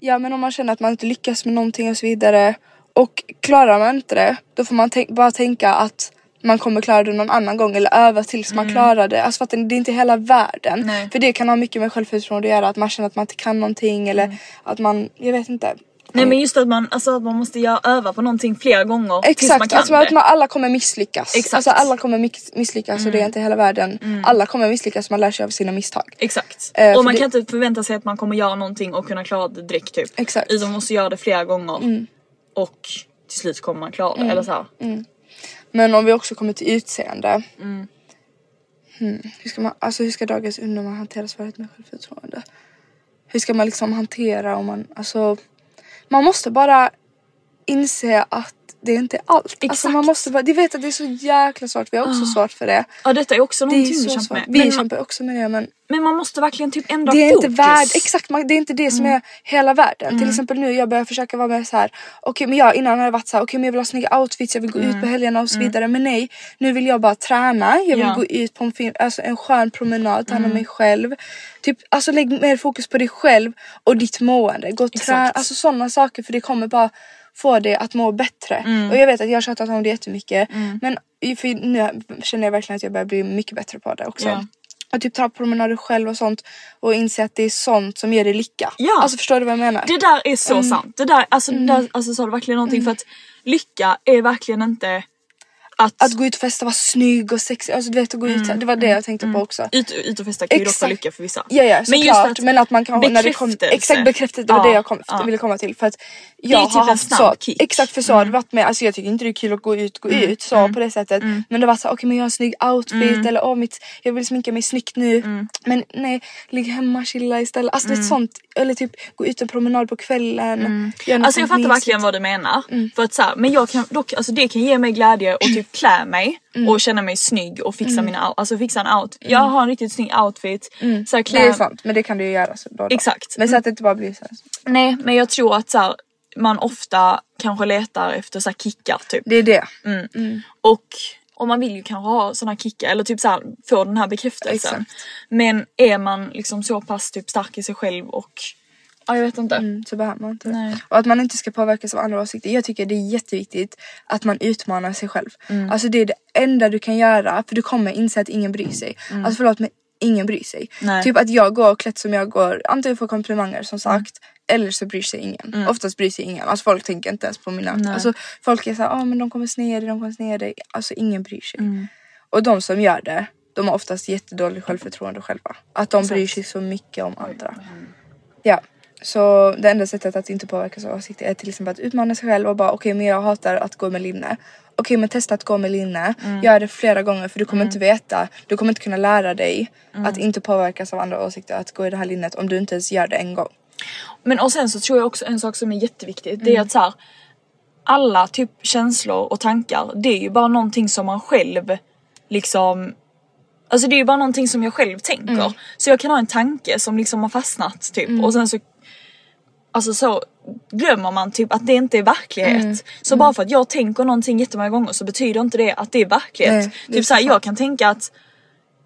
Ja men om man känner att man inte lyckas med någonting och så vidare och klarar man inte det, då får man tänk- bara tänka att man kommer klara det någon annan gång eller öva tills man klarar det. Alltså att det är inte hela världen. Nej. För det kan ha mycket med självförtroende att göra, att man känner att man inte kan någonting eller att man, jag vet inte. Nej men just att man, alltså, att man måste öva på någonting flera gånger tills man Exakt, kan alltså det. att man, alla kommer misslyckas. Exakt. Alltså alla kommer miss- misslyckas och det är inte hela världen. Alla kommer misslyckas, man lär sig av sina misstag. Exakt. Eh, och man det- kan inte förvänta sig att man kommer göra någonting och kunna klara det direkt typ. Exakt. Mm. Utan man måste göra det flera gånger. Och till slut kommer man klara det. Eller så här. Men om vi också kommer till utseende. Mm. Hmm. Hur, ska man, alltså hur ska dagens ungdomar hantera svaret med självförtroende? Hur ska man liksom hantera om man, alltså man måste bara inse att det är inte allt. Alltså Exakt. man måste bara, de vet att det är så jäkla svårt, vi har också svårt för det. Ja detta är också Det är någonting vi kämpar med. Vi Men, kämpar också med det men men man måste verkligen typ ändra det är fokus. inte värd, exakt man, det är inte det som är hela världen. Till exempel nu jag börjar försöka vara mer så här. okej men jag innan hade varit så här, okej men jag vill ha snygga outfits, jag vill gå ut på helgerna och så vidare. Men nej, nu vill jag bara träna, jag vill Ja. gå ut på en, fin, alltså en skön promenad, ta hand om mig själv. Typ, alltså lägg mer fokus på dig själv och ditt mående. Gå och träna, alltså sådana saker för det kommer bara få dig att må bättre. Och jag vet att jag har tjatat om det jättemycket. Men för nu känner jag verkligen att jag börjar bli mycket bättre på det också. Ja. Och typ ta promenader själv och sånt och inse att det är sånt som ger dig lycka. Ja. Alltså förstår du vad jag menar? Det där är så Mm. sant. Det där, alltså, det där alltså, sa du verkligen någonting för att lycka är verkligen inte att, Att gå ut och festa, vara snygg och sexig, alltså du vet att gå ut, det var det jag tänkte på också. ut, ut och festa kan ju dock vara lycka för vissa. Ja ja men såklart just att, men att man kan när det kom. Exakt bekräftelse, det var Ja, det jag kom, ja. ville komma till för att är jag typ har en haft snabb så, kick. Mm. exakt för så har det varit med, alltså jag tycker inte det är kul att gå ut, gå ut så på det sättet men det var så okej men jag har en snygg outfit Mm. eller åh mitt, jag vill sminka mig snyggt nu men nej ligg hemma chilla istället, alltså det är sånt eller typ gå ut en promenad på kvällen Alltså jag fattar verkligen vad du menar. Mm. För att så här, men jag kan dock, alltså det kan ge mig glädje och typ klä mig Mm. och känna mig snygg och fixa mina out- alltså fixa en out. Jag har en riktigt snygg outfit. Så här, klä... Mm. Det är sant men det kan du ju göra så då, då. Exakt. Men så att det inte bara blir så här. Nej men jag tror att så här, man ofta kanske letar efter så här kickar typ. Det är det. Och, och man vill ju kanske ha såna kickar eller typ så här, få den här bekräftelsen. Exakt. Men är man liksom så pass typ stark i sig själv och ja jag vet inte. Mm, så behöver man inte. Nej. Och att man inte ska påverkas av andra åsikter. Jag tycker det är jätteviktigt att man utmanar sig själv. Mm. Alltså det är det enda du kan göra för du kommer inse att ingen bryr sig. Alltså förlåt men ingen bryr sig. Mm. Nej. Typ att jag går klätt som jag går, antingen får komplimanger som sagt eller så bryr sig ingen. Oftast bryr sig ingen. Alltså folk tänker inte ens på mina... Mm. Nej. Alltså folk är såhär, ah, men de kommer sned dig, de kommer sned dig. Alltså ingen bryr sig. Mm. Och de som gör det, de har oftast jättedåligt självförtroende själva. Att de bryr sig så mycket om andra. Ja, så det enda sättet att inte påverkas av åsikter är till exempel att utmana sig själv och bara okej men jag hatar att gå med linne. Okej men testa att gå med linne, gör det flera gånger för du kommer inte veta, du kommer inte kunna lära dig att inte påverkas av andra åsikter att gå i det här linnet om du inte ens gör det en gång. Men och sen så tror jag också en sak som är jätteviktigt det är att så här, alla typ känslor och tankar det är ju bara någonting som man själv liksom Alltså det är ju bara någonting som jag själv tänker. Så jag kan ha en tanke som liksom har fastnat typ. Och sen så Alltså så glömmer man typ att det inte är verklighet. Så bara för att jag tänker någonting jättemånga gånger så betyder inte det att det är verklighet. Nej, det typ såhär så jag kan tänka att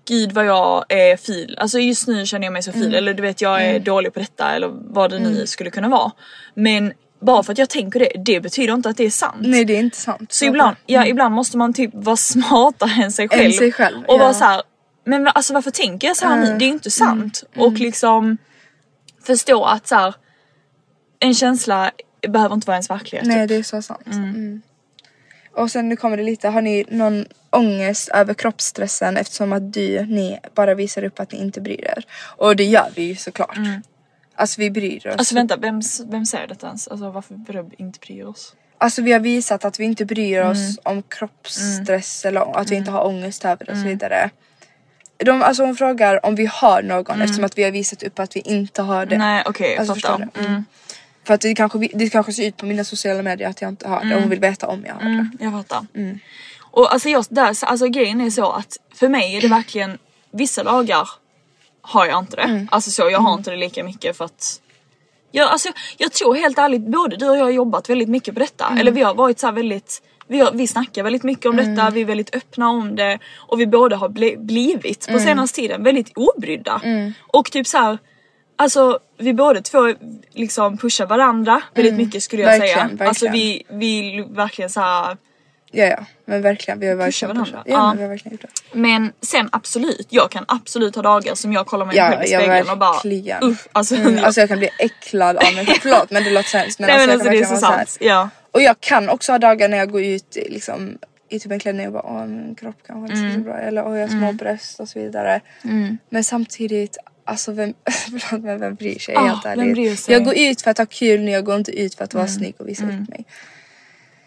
Gud vad jag är fil, alltså just nu känner jag mig så fil eller du vet jag är dålig på detta eller vad det nu skulle kunna vara. Men bara för att jag tänker det, det betyder inte att det är sant. Nej det är inte sant. Så ibland, ja, ibland måste man typ vara smartare än sig själv. sig själv, och ja. vara så här, men alltså varför tänker jag så här nu? Mm. Det är ju inte sant. Och liksom förstå att så här, en känsla behöver inte vara ens verklighet. Nej typ. det är så sant. Mm. Och sen nu kommer det lite, har ni någon ångest över kroppsstressen eftersom att du, ni bara visar upp att ni inte bryr er? Och det gör vi ju såklart. Alltså vi bryr oss. Alltså vänta, vem, vem säger detta ens? Alltså varför vadå inte bryr oss? Alltså vi har visat att vi inte bryr oss Mm. om kroppsstress eller att vi inte har ångest över det och så Mm. vidare. De, alltså hon frågar om vi har någon eftersom att vi har visat upp att vi inte har det. Nej okej, jag Alltså, fattar. Mm. För att det kanske, det kanske ser ut på mina sociala medier att jag inte har det och hon vill veta om jag har det. Mm, jag fattar. Och alltså, jag, där, alltså grejen är så att för mig är det verkligen vissa dagar har jag inte det. Alltså så jag har inte det lika mycket för att jag, alltså, jag tror helt ärligt både du och jag har jobbat väldigt mycket på detta. Eller vi har varit så väldigt vi, har, vi snackar väldigt mycket om detta, vi är väldigt öppna om det och vi båda har ble, blivit på senaste tiden väldigt obrydda. Och typ så här, Alltså vi båda två liksom pushar varandra väldigt mycket skulle jag Verkligen, säga. verkligen. Alltså vi vill verkligen så här Ja ja men verkligen vi har Pusha verkligen varandra. pushat. Ja, Ja. men vi har verkligen gjort det. Men sen absolut, jag kan absolut ha dagar som jag kollar mig Ja, själv i spegeln och bara uff, alltså, Mm, alltså jag kan bli äcklad av mig själv. Förlåt men det låter sämst. Men nej men alltså, alltså det är så sant. Ja. Och jag kan också ha dagar när jag går ut liksom, i typ en klänning och bara åh min kropp kanske inte ser så bra eller åh jag har små bröst och så vidare. Men samtidigt Alltså vem, förlåt, men vem bryr sig Ah, helt ärligt. Jag går ut för att ha kul nu, jag går inte ut för att vara snygg och visa upp mig.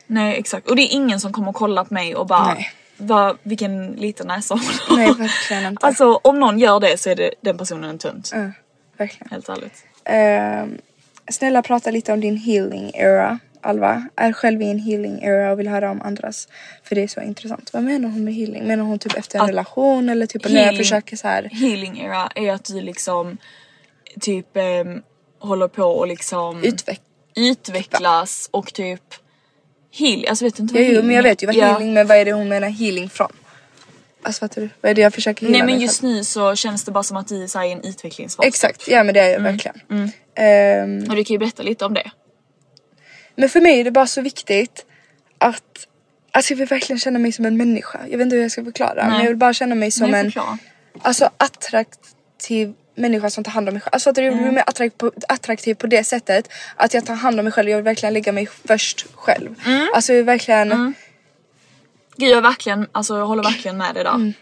Nej exakt och det är ingen som kommer kolla på mig och bara Nej. vad, vilken liten näsa hon har. Nej verkligen inte. Alltså om någon gör det så är det den personen en tunt. Ja, verkligen. Helt ärligt. Ehm, snälla prata lite om din healing era. Alva är själv i en healing era och vill höra om andras. För det är så intressant. Vad menar hon med healing? Menar hon typ efter en Att- relation eller typ när jag Healing. försöker så här. Healing era är att du liksom typ ehm, håller på och liksom Utveck- utvecklas och typ heal, alltså vet du inte Ja, vad jo, healing men jag vet ju vad Ja. healing men vad är det hon menar healing från? Alltså fattar du? Vad är det jag försöker heala Nej men just nu så känns det bara som att du är i en utvecklingsfas. Exakt, ja men det är jag Mm. verkligen. Ehm, Och du kan ju berätta lite om det. Men för mig är det bara så viktigt att Alltså jag vill verkligen känna mig som en människa. Jag vet inte hur jag ska förklara men jag vill bara känna mig som Nej, en alltså, attraktiv människa som tar hand om mig själv. Alltså att jag Mm. blir mer attraktiv på, attraktiv på det sättet att jag tar hand om mig själv. Jag vill verkligen lägga mig först själv. Mm. Alltså jag vill verkligen Gud jag verkligen, alltså jag håller verkligen med dig där. Mm.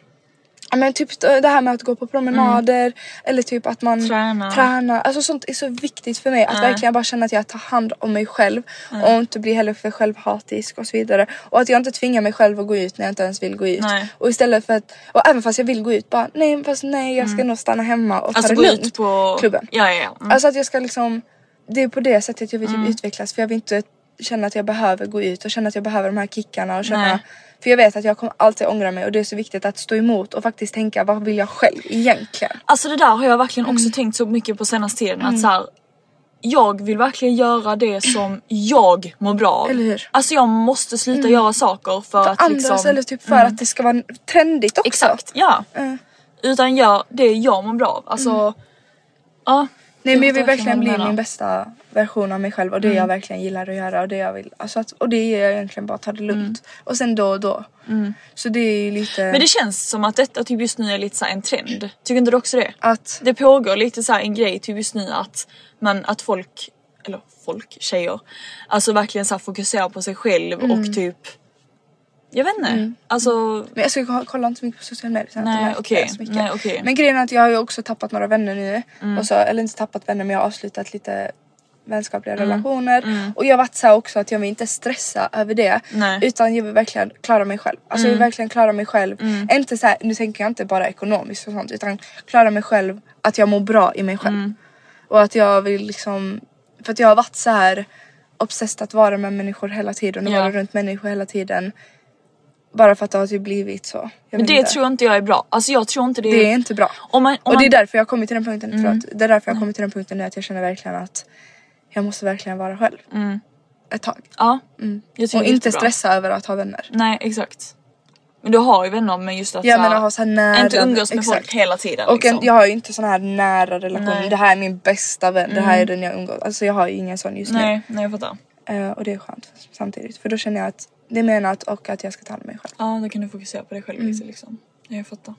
Men typ det här med att gå på promenader eller typ att man Träna. tränar. Alltså sånt är så viktigt för mig. Att verkligen bara känna att jag tar hand om mig själv och inte bli heller för självhatisk och så vidare. Och att jag inte tvingar mig själv att gå ut när jag inte ens vill gå ut. Nej. Och istället för att, och även fast jag vill gå ut bara nej fast nej jag ska nog stanna hemma och Alltså ta gå det ut lugnt. på klubben. Ja ja ja. Mm. Alltså att jag ska liksom, det är på det sättet jag vill Mm. typ utvecklas för jag vill inte känna att jag behöver gå ut och känna att jag behöver de här kickarna och känna Nej. För jag vet att jag kommer alltid ångra mig och det är så viktigt att stå emot och faktiskt tänka vad vill jag själv egentligen? Alltså det där har jag verkligen Mm. också tänkt så mycket på senaste tiden att så här, jag vill verkligen göra det som jag mår bra av. Eller hur? Alltså jag måste sluta göra saker för, att Andras liksom... eller typ för att det ska vara trendigt också. Exakt, ja. Mm. Utan gör det jag mår bra av. Alltså, ja. Nej men jag vill verkligen bli min bästa version av mig själv och det jag verkligen gillar att göra och det jag vill. Alltså att, och det är jag egentligen bara ta det lugnt. Och sen då och då. Så det är lite Men det känns som att detta typ just nu är lite så en trend. Tycker inte du också det? att Det pågår lite så en grej typ just nu att man, att folk, eller folk, tjejer, alltså verkligen så fokuserar på sig själv Mm. och typ jag vet inte. Alltså Men jag ska kolla inte så mycket på sociala medier så Nej, det så mycket. Nej, okej. Men grejen är att jag har ju också tappat några vänner nu. Mm. Och så, eller inte tappat vänner men jag har avslutat lite vänskapliga Mm. relationer. Och jag har varit så också att jag vill inte stressa över det. Nej. Utan jag vill verkligen klara mig själv. Alltså jag vill verkligen klara mig själv. Mm. Inte så här, nu tänker jag inte bara ekonomiskt och sånt utan klara mig själv. Att jag mår bra i mig själv. Mm. Och att jag vill liksom, för att jag har varit så här obsessed att vara med människor hela tiden och Ja. vara runt människor hela tiden. Bara för att det har typ blivit så. Men det inte. tror inte jag är bra. Alltså jag tror inte det, Det är inte bra. Om man, om och det är Mm. därför jag har kommit till den punkten, förlåt, det är därför jag har kommit till den punkten nu att jag känner verkligen att jag måste verkligen vara själv. Ett tag. Ja. Tycker Och är inte stressa över att ha vänner. Nej exakt. Men du har ju vänner men just att här, menar ha så här nära... inte umgås med exakt. folk hela tiden. Och liksom. en, jag har ju inte sån här nära relation. Nej. Mm. Det här är min bästa vän, det här är den jag umgås Alltså jag har ju ingen sån just Nej, nej jag fattar. nu. Eh, och det är skönt samtidigt. För då känner jag att det är menat och att jag ska ta hand om mig själv. Ja då kan du fokusera på dig själv Mm. lite liksom. Ja, jag fattar.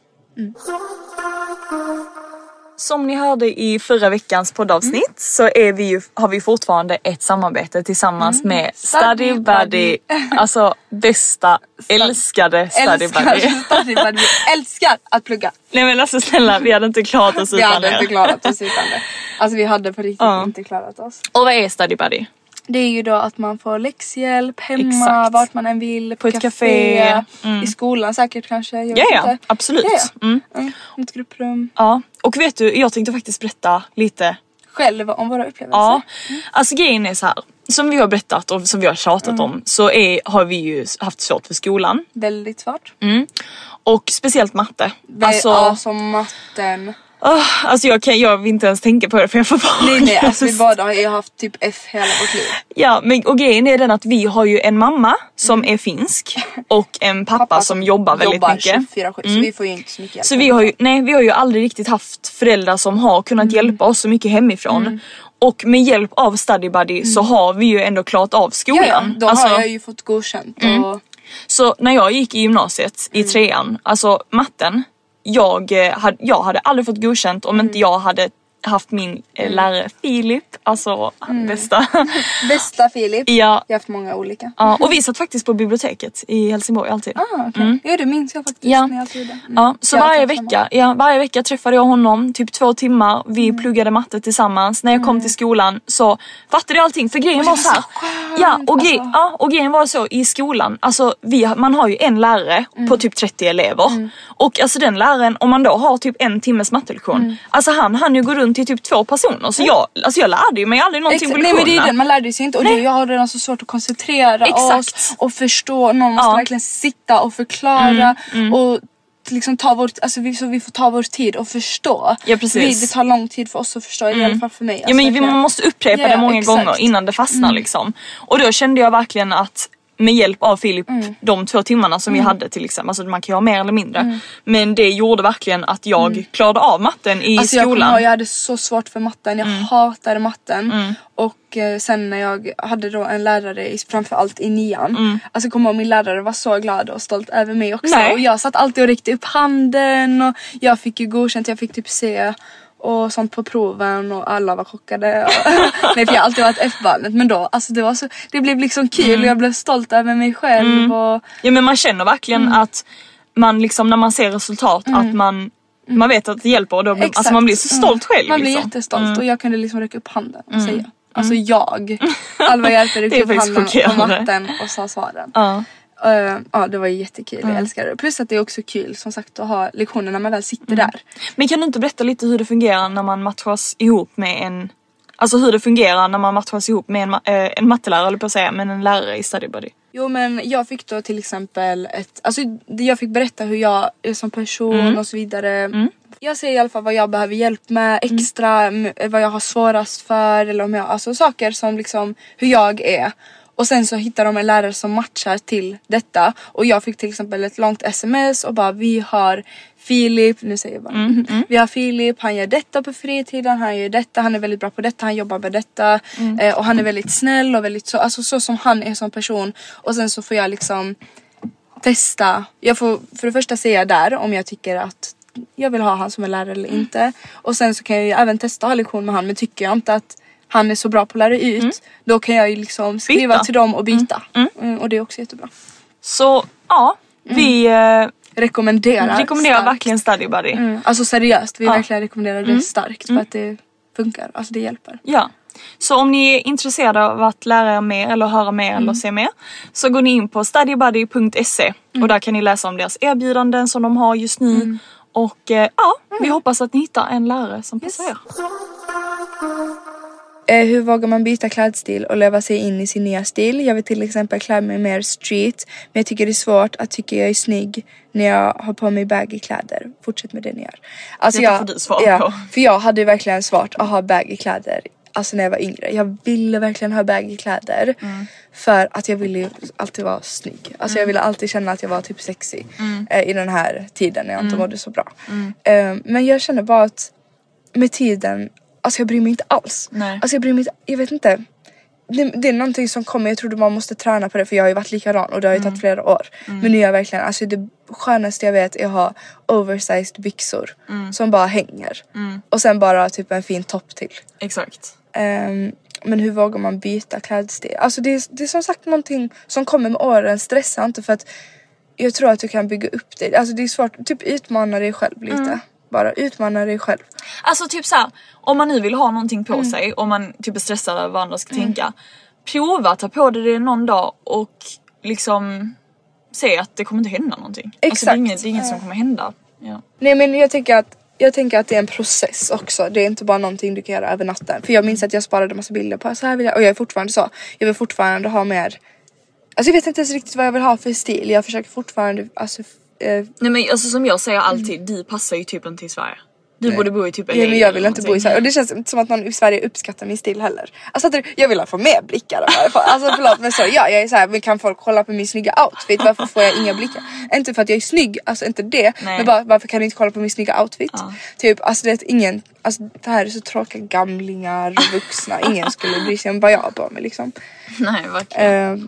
Som ni hörde i förra veckans poddavsnitt Mm. så är vi ju, har vi fortfarande ett samarbete tillsammans Mm. med Study Buddy. Alltså bästa, älskade Study Buddy. Vi älskar att plugga. Nej men alltså snälla vi hade inte klarat oss Vi utan hade er. inte klarat oss utan det. Alltså vi hade på riktigt Ja. inte klarat oss. Och vad är Study Buddy? Det är ju då att man får läxhjälp hemma, Exakt. vart man än vill, på, På ett café, café. i skolan säkert kanske. Ja ja, absolut. Ja. Mm. Mm, ett grupprum. Ja, och vet du, jag tänkte faktiskt berätta lite själv om våra upplevelser. Ja, alltså grejen är så här. Som vi har berättat och som vi har tjatat Mm. om så är, har vi ju haft svårt för skolan. Väldigt svårt. Och speciellt matte. Det, Alltså, ja, som matten. Åh, alltså jag, kan, jag vill inte ens tänka på det för jag får bara Nej nej, alltså vi båda har ju haft typ F hela vårt liv. Ja men och grejen är den att vi har ju en mamma som är finsk och en pappa, som jobbar väldigt jobbar mycket. 24-7 så vi får ju inte så mycket hjälp. Så vi har ju, nej vi har ju aldrig riktigt haft föräldrar som har kunnat hjälpa oss så mycket hemifrån. Och med hjälp av Study Buddy så har vi ju ändå klarat av skolan. ja, ja, då Alltså, har jag ju fått godkänt och Så när jag gick i gymnasiet i trean, alltså matten, jag, eh, jag hade aldrig fått godkänt om inte jag hade haft min eh, lärare Filip, alltså han bästa. bästa Filip. ja, Jag har haft många olika. ja, och vi satt faktiskt på biblioteket i Helsingborg alltid. Ah, okej. Ja det minns jag faktiskt Ja. när jag. Mm. Ja, så Jag var varje vecka, ja, varje vecka träffade jag honom, typ två timmar. Vi Mm. pluggade matte tillsammans. När jag kom till skolan så fattade jag allting för grejen var så här. Ja och, alltså. ja, och grejen var så i skolan, alltså vi, man har ju en lärare Mm. på typ 30 elever. Och alltså den läraren, om man då har typ en timmes mattelektion, Mm. alltså han han ju gå runt till typ två personer. Så jag, alltså jag lärde ju mig aldrig någonting på Nej men det är lektionerna. den, man lärde sig inte och det, jag har redan så svårt att koncentrera Exakt. oss och förstå. Någon måste Ja. Mm, verkligen sitta och förklara och liksom ta vår, alltså vi, så vi får ta vår tid och förstå. Ja, precis. Vi, det tar lång tid för oss att förstå, i alla fall för mig. Ja men vi, verkligen. man måste upprepa Ja, det många exakt. gånger innan det fastnar liksom. Och då kände jag verkligen att med hjälp av Filip, Mm. de två timmarna som vi hade till exempel, alltså man kan ju ha mer eller mindre. Men det gjorde verkligen att jag klarade av matten i Mm. Alltså jag skolan. ihåg, jag hade så svårt för matten, Mm. jag hatade matten. Och eh, sen när jag hade då en lärare i, framförallt i nian. Alltså jag kommer ihåg min lärare var så glad och stolt över mig också. Mm. Nej. Och jag satt alltid och räckte upp handen och jag fick ju godkänt, jag fick typ C och sånt på proven och alla var chockade. Nej för jag har alltid varit F-barnet men då alltså det var så, det blev liksom kul Mm. och jag blev stolt över mig själv och Ja men man känner verkligen Mm. att man liksom när man ser resultat att man, man vet att det hjälper och då blir, alltså man blir så stolt Mm. själv. Man blir liksom. jättestolt och jag kunde liksom räcka upp handen och säga. Alltså jag, Alva Det räckte upp handen på chockerande. matten och sa svaren. Ja. Eh, ja det var jättekul, jag älskar det. Plus att det är också kul som sagt att ha lektioner när man väl sitter där. Men kan du inte berätta lite hur det fungerar när man matchas ihop med en Alltså hur det fungerar när man matchas ihop med en, ma- eh, en mattelärare eller på att säga, men en lärare i Study Buddy. Jo men jag fick då till exempel ett, alltså jag fick berätta hur jag är som person och så vidare. Jag säger i alla fall vad jag behöver hjälp med extra, m- vad jag har svårast för eller om jag, alltså saker som liksom hur jag är. Och sen så hittar de en lärare som matchar till detta och jag fick till exempel ett långt sms och bara vi har Filip, nu säger jag bara. Vi har Filip, han gör detta på fritiden, han gör detta, han är väldigt bra på detta, han jobbar med detta. Eh, och han är väldigt snäll och väldigt så, alltså så som han är som person. Och sen så får jag liksom testa. Jag får för det första säga där om jag tycker att jag vill ha han som en lärare eller inte. Och sen så kan jag ju även testa att ha lektion med han men tycker jag inte att han är så bra på att lära ut då kan jag ju liksom skriva Byta. till dem och byta. Mm, och det är också jättebra. Så ja, vi eh, Rekommenderar. rekommenderar starkt. verkligen Study Buddy. Mm, alltså seriöst, vi Ja. verkligen rekommenderar det starkt för att det funkar. Alltså det hjälper. Ja. Så om ni är intresserade av att lära er mer eller höra mer eller se mer så går ni in på studybuddy.se och där kan ni läsa om deras erbjudanden som de har just nu. Och eh, ja, vi hoppas att ni hittar en lärare som passar er. Eh, hur vågar man byta klädstil och leva sig in i sin nya stil? Jag vill till exempel klä mig mer street men jag tycker det är svårt att tycka jag är snygg när jag har på mig baggy kläder. Fortsätt med det ni gör. Alltså Detta jag, du svara ja, på. För jag hade verkligen svårt att ha baggy kläder Alltså när jag var yngre. Jag ville verkligen ha baggy kläder. Mm. För att jag ville ju alltid vara snygg. Alltså jag ville alltid känna att jag var typ sexy. Mm. Eh, I den här tiden när jag inte mådde så bra. Eh, men jag känner bara att med tiden, alltså jag bryr mig inte alls. Nej. Alltså jag bryr mig inte, jag vet inte. Det, det är någonting som kommer, jag trodde man måste träna på det för jag har ju varit likadan och det har ju Mm. tagit flera år. Men nu är jag verkligen, alltså det skönaste jag vet är att ha oversized byxor Mm. som bara hänger. Och sen bara typ en fin topp till. Exakt. Ehm, men hur vågar man byta klädstil? Alltså det är, det är som sagt någonting som kommer med åren. Stressa inte för att jag tror att du kan bygga upp det. Alltså det är svårt, typ utmana dig själv lite. Mm. Bara utmana dig själv. Alltså typ såhär, om man nu vill ha någonting på Mm. sig och man typ är stressad över vad andra ska tänka. Prova ta på dig det någon dag och liksom se att det kommer inte hända någonting. Alltså det är Exakt. inget, det är inget som kommer hända. Ja. Nej men jag tycker att jag tänker att det är en process också. Det är inte bara någonting du kan göra över natten. För jag minns att jag sparade massa bilder på så här vill jag och jag är fortfarande så. Jag vill fortfarande ha mer. Alltså jag vet inte ens riktigt vad jag vill ha för stil. Jag försöker fortfarande alltså. Eh, Nej men alltså som jag säger alltid, du passar ju typ inte i Sverige. Du borde bo i typ LA ja, men jag vill inte bo i. Sverige och det känns inte som att någon i Sverige uppskattar min stil heller. Alltså att jag vill få mer blickar. Alltså förlåt men så ja jag är såhär, men kan folk kolla på min snygga outfit? Varför får jag inga blickar? Inte för att jag är snygg, alltså inte det. Nej. Men bara varför kan ni inte kolla på min snygga outfit? Ja. Typ alltså det är ingen, alltså det här är så tråkiga gamlingar vuxna. ingen skulle bry sig om vad jag har på mig liksom. Nej verkligen. Eh,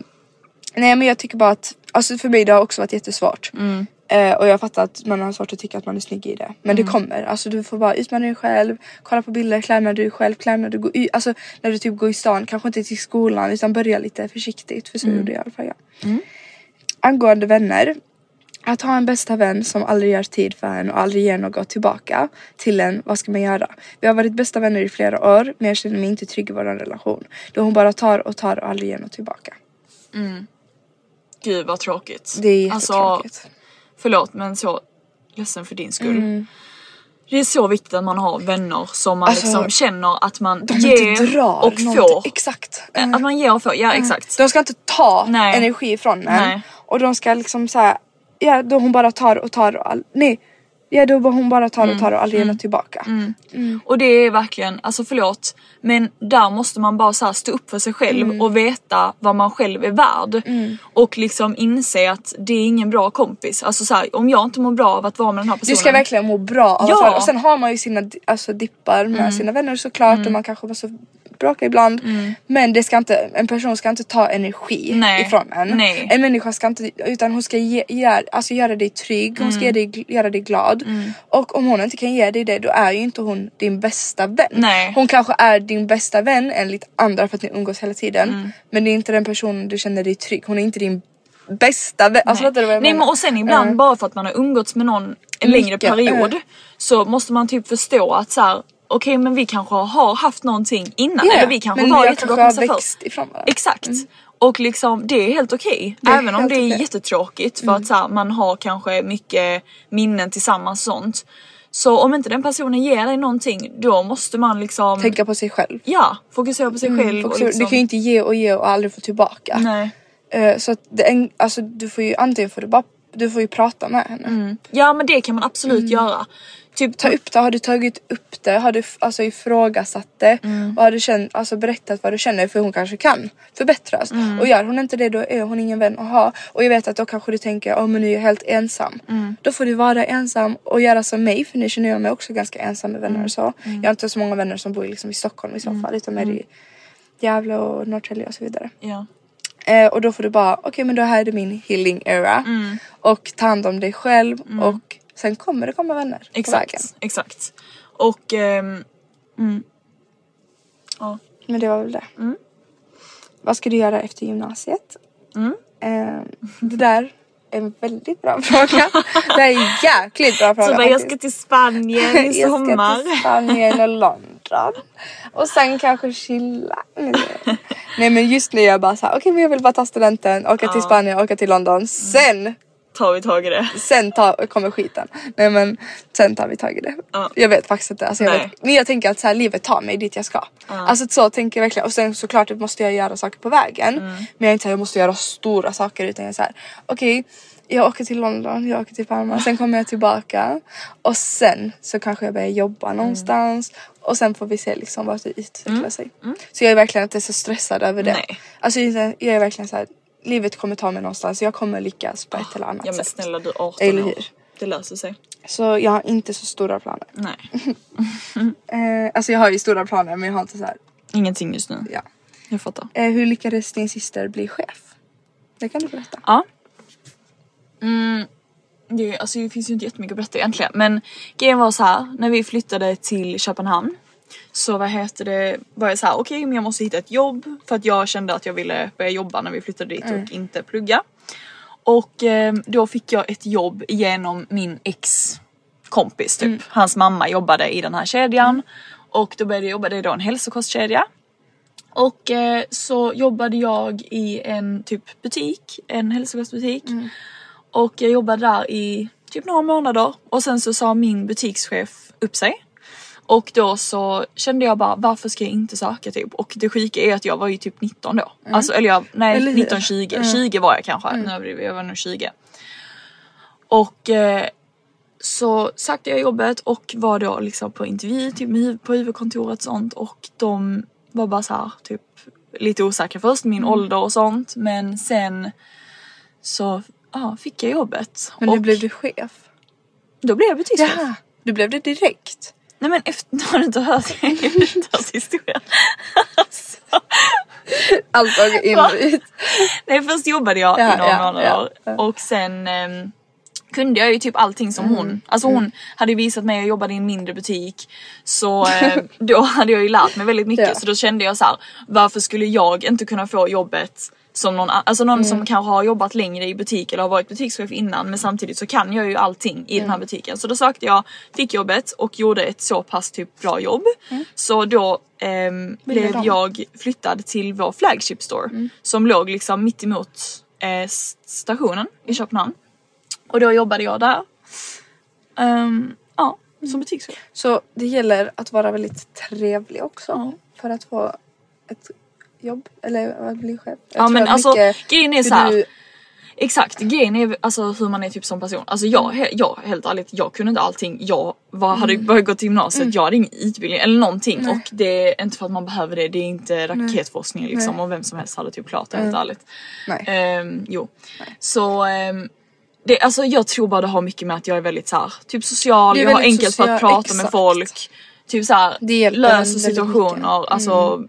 nej men jag tycker bara att, alltså för mig det har också varit jättesvårt. Mm. Eh, och jag fattar att man har svårt att tycka att man är snygg i det. Men Mm. det kommer, alltså du får bara utmana dig själv, kolla på bilder, klä är själv, klä när du går ut, alltså när du typ går i stan, kanske inte till skolan utan börja lite försiktigt för så Mm. gjorde jag i alla fall jag. Angående vänner, att ha en bästa vän som aldrig gör tid för en och aldrig ger något tillbaka till en, vad ska man göra? Vi har varit bästa vänner i flera år men jag känner mig inte trygg i vår relation. Då hon bara tar och tar och aldrig ger något tillbaka. Gud vad tråkigt. Det är Alltså jättetråkigt. Förlåt men så ledsen för din skull. Det är så viktigt att man har vänner som man Alltså, liksom känner att man ger och får. Exakt. Eh, Att man ger och får, ja exakt. De ska inte ta Nej. energi från en. Nej. Och de ska liksom säga ja då hon bara tar och tar och all, nej. Ja då hon bara tar och tar och aldrig ger något tillbaka. Och det är verkligen, alltså förlåt, men där måste man bara så stå upp för sig själv Mm. och veta vad man själv är värd. Och liksom inse att det är ingen bra kompis. Alltså så här, om jag inte mår bra av att vara med den här personen. Du ska verkligen må bra av Ja. att vara Och sen har man ju sina alltså, dippar med sina vänner såklart och man kanske måste bråka ibland. Men det ska inte, en person ska inte ta energi Nej. ifrån en. Nej. En människa ska inte, utan hon ska ge, ge, alltså, göra dig trygg, hon ska ge dig, göra dig glad. Och om hon inte kan ge dig det då är ju inte hon din bästa vän. Nej. Hon kanske är din bästa vän enligt andra för att ni umgås hela tiden. Men det är inte den personen du känner dig trygg, hon är inte din bästa vän. Alltså, Nej menar? men och sen ibland Ja. bara för att man har umgåtts med någon en längre Mycket, period ja. så måste man typ förstå att så här. Okej men vi kanske har haft någonting innan Ja, eller vi kanske men var vi har kompisar växt ifrån varandra. Exakt. Och liksom det är helt okej. Är Även om det är okej. jättetråkigt för att så här, man har kanske mycket minnen tillsammans och sånt. Så om inte den personen ger dig någonting då måste man liksom Tänka på sig själv. Ja, fokusera på sig själv och Fokusera- liksom, Du kan ju inte ge och ge och aldrig få tillbaka. Nej. Eh, så att det, en- alltså, du får ju antingen får du bara du får ju prata med henne. Ja men det kan man absolut göra. Typ Mm. Ta upp det, har du tagit upp det? Har du alltså, ifrågasatt det? Och har du känt, alltså, berättat vad du känner för hon kanske kan förbättras. Och gör hon inte det då är hon ingen vän att ha. Och jag vet att då kanske du tänker åh men nu är jag helt ensam. Då får du vara ensam och göra som mig för nu känner jag mig också ganska ensam med vänner och så. Jag har inte så många vänner som bor liksom, i Stockholm i så fall utan mer i Gävle och Norrtälje och så vidare. Ja. Eh, och då får du bara, okej men då här är min healing era. Och ta hand om dig själv och sen kommer det komma vänner på vägen. Exakt, exakt. Och ehm, ja. Men det var väl det. Vad ska du göra efter gymnasiet? Eh, det där är en väldigt bra fråga. det är en jäkligt bra fråga Så bara, jag ska till Spanien i Jag ska sommar. till Spanien och London. Och sen kanske chilla. Nej men just nu är jag bara såhär, okej men jag vill bara ta studenten, åka till Spanien, åka till London. Sen Tar vi tag i det. sen tar, kommer skiten. Nej men sen tar vi tag i det. Ja. Jag vet faktiskt inte. Alltså, jag vet, men jag tänker att så här, livet tar mig dit jag ska. Alltså så tänker jag verkligen. Och sen såklart måste jag göra saker på vägen. Mm. Men jag är inte såhär jag måste göra stora saker utan jag är såhär okej jag åker till London, jag åker till Palma, sen kommer jag tillbaka och sen så kanske jag börjar jobba Mm. någonstans och sen får vi se liksom vart det utvecklar sig. Så jag är verkligen inte så stressad över det. Mm. Nej. Alltså jag jag är verkligen så här. Livet kommer ta mig någonstans, jag kommer lyckas på ett eller annat Ja men sätt. snälla du är 18 Eller år. hur? Det löser sig. Så jag har inte så stora planer. Nej. Eh, alltså jag har ju stora planer men jag har inte så här. Ingenting just nu. Ja. Jag fattar. Eh, hur lyckades din syster bli chef? Det kan du berätta. Ja. Mm, det, alltså, det finns ju inte jättemycket att berätta egentligen men grejen var så här när vi flyttade till Köpenhamn så vad heter det var jag så här okej men jag måste hitta ett jobb för att jag kände att jag ville börja jobba när vi flyttade dit och inte plugga. Och eh, då fick jag ett jobb genom min ex kompis typ. Hans mamma jobbade i den här kedjan och då började jag jobba, det är då en hälsokostkedja. Och eh, så jobbade jag i en typ butik, en hälsokostbutik. Och jag jobbade där i typ några månader och sen så sa min butikschef upp sig. Och då så kände jag bara varför ska jag inte söka typ? Och det sjuka är att jag var ju typ 19 då. Alltså eller jag, nej Eller- 19 20, 20 var jag kanske. Nu överdriver jag, var nog 20. Och eh, så sökte jag jobbet och var då liksom på intervju typ på huvudkontoret och sånt och de var bara så här typ lite osäkra först, min Mm. ålder och sånt men sen så ja, fick jag jobbet. Men och nu blev du chef. då blev jag butikschef. Jaha, du blev det direkt. Nej men efter, har du inte hört, hört historien? alltså, Allt var in och ut. nej först jobbade jag Ja, i några ja, månader ja, och sen ehm, kunde jag ju typ allting som Mm. hon. Alltså hon hade ju visat mig, jag jobbade i en mindre butik. Så eh, då hade jag ju lärt mig väldigt mycket Ja. så då kände jag så här: varför skulle jag inte kunna få jobbet som någon, alltså någon Mm. som kanske har jobbat längre i butik eller har varit butikschef innan men samtidigt så kan jag ju allting i Mm. den här butiken. Så då sökte jag, fick jobbet och gjorde ett så pass typ bra jobb. Mm. Så då ehm, blev de? jag flyttad till vår flagship store Mm. som låg liksom mitt emot eh, stationen i Köpenhamn. Och då jobbade jag där. Ehm, ja, som butikschef. Så det gäller att vara väldigt trevlig också. Ja. För att få ett jobb. Eller att bli chef. Jag Ja men alltså grejen är hur så här. du- Exakt, grejen är alltså hur man är typ som person. Alltså jag, jag helt ärligt, jag kunde inte allting. Jag var, hade Mm. bara gått till gymnasiet, jag hade ingen utbildning eller någonting och det är inte för att man behöver det, det är inte raketforskning liksom Nej. och vem som helst hade typ klart det helt ärligt. Nej. Ehm, jo. Så ehm, det, alltså jag tror bara det har mycket med att jag är väldigt så här, typ social, jag har enkelt för att social, prata med exakt. folk. Typ så här, Det hjälper en löser situationer, mycket. Mm. alltså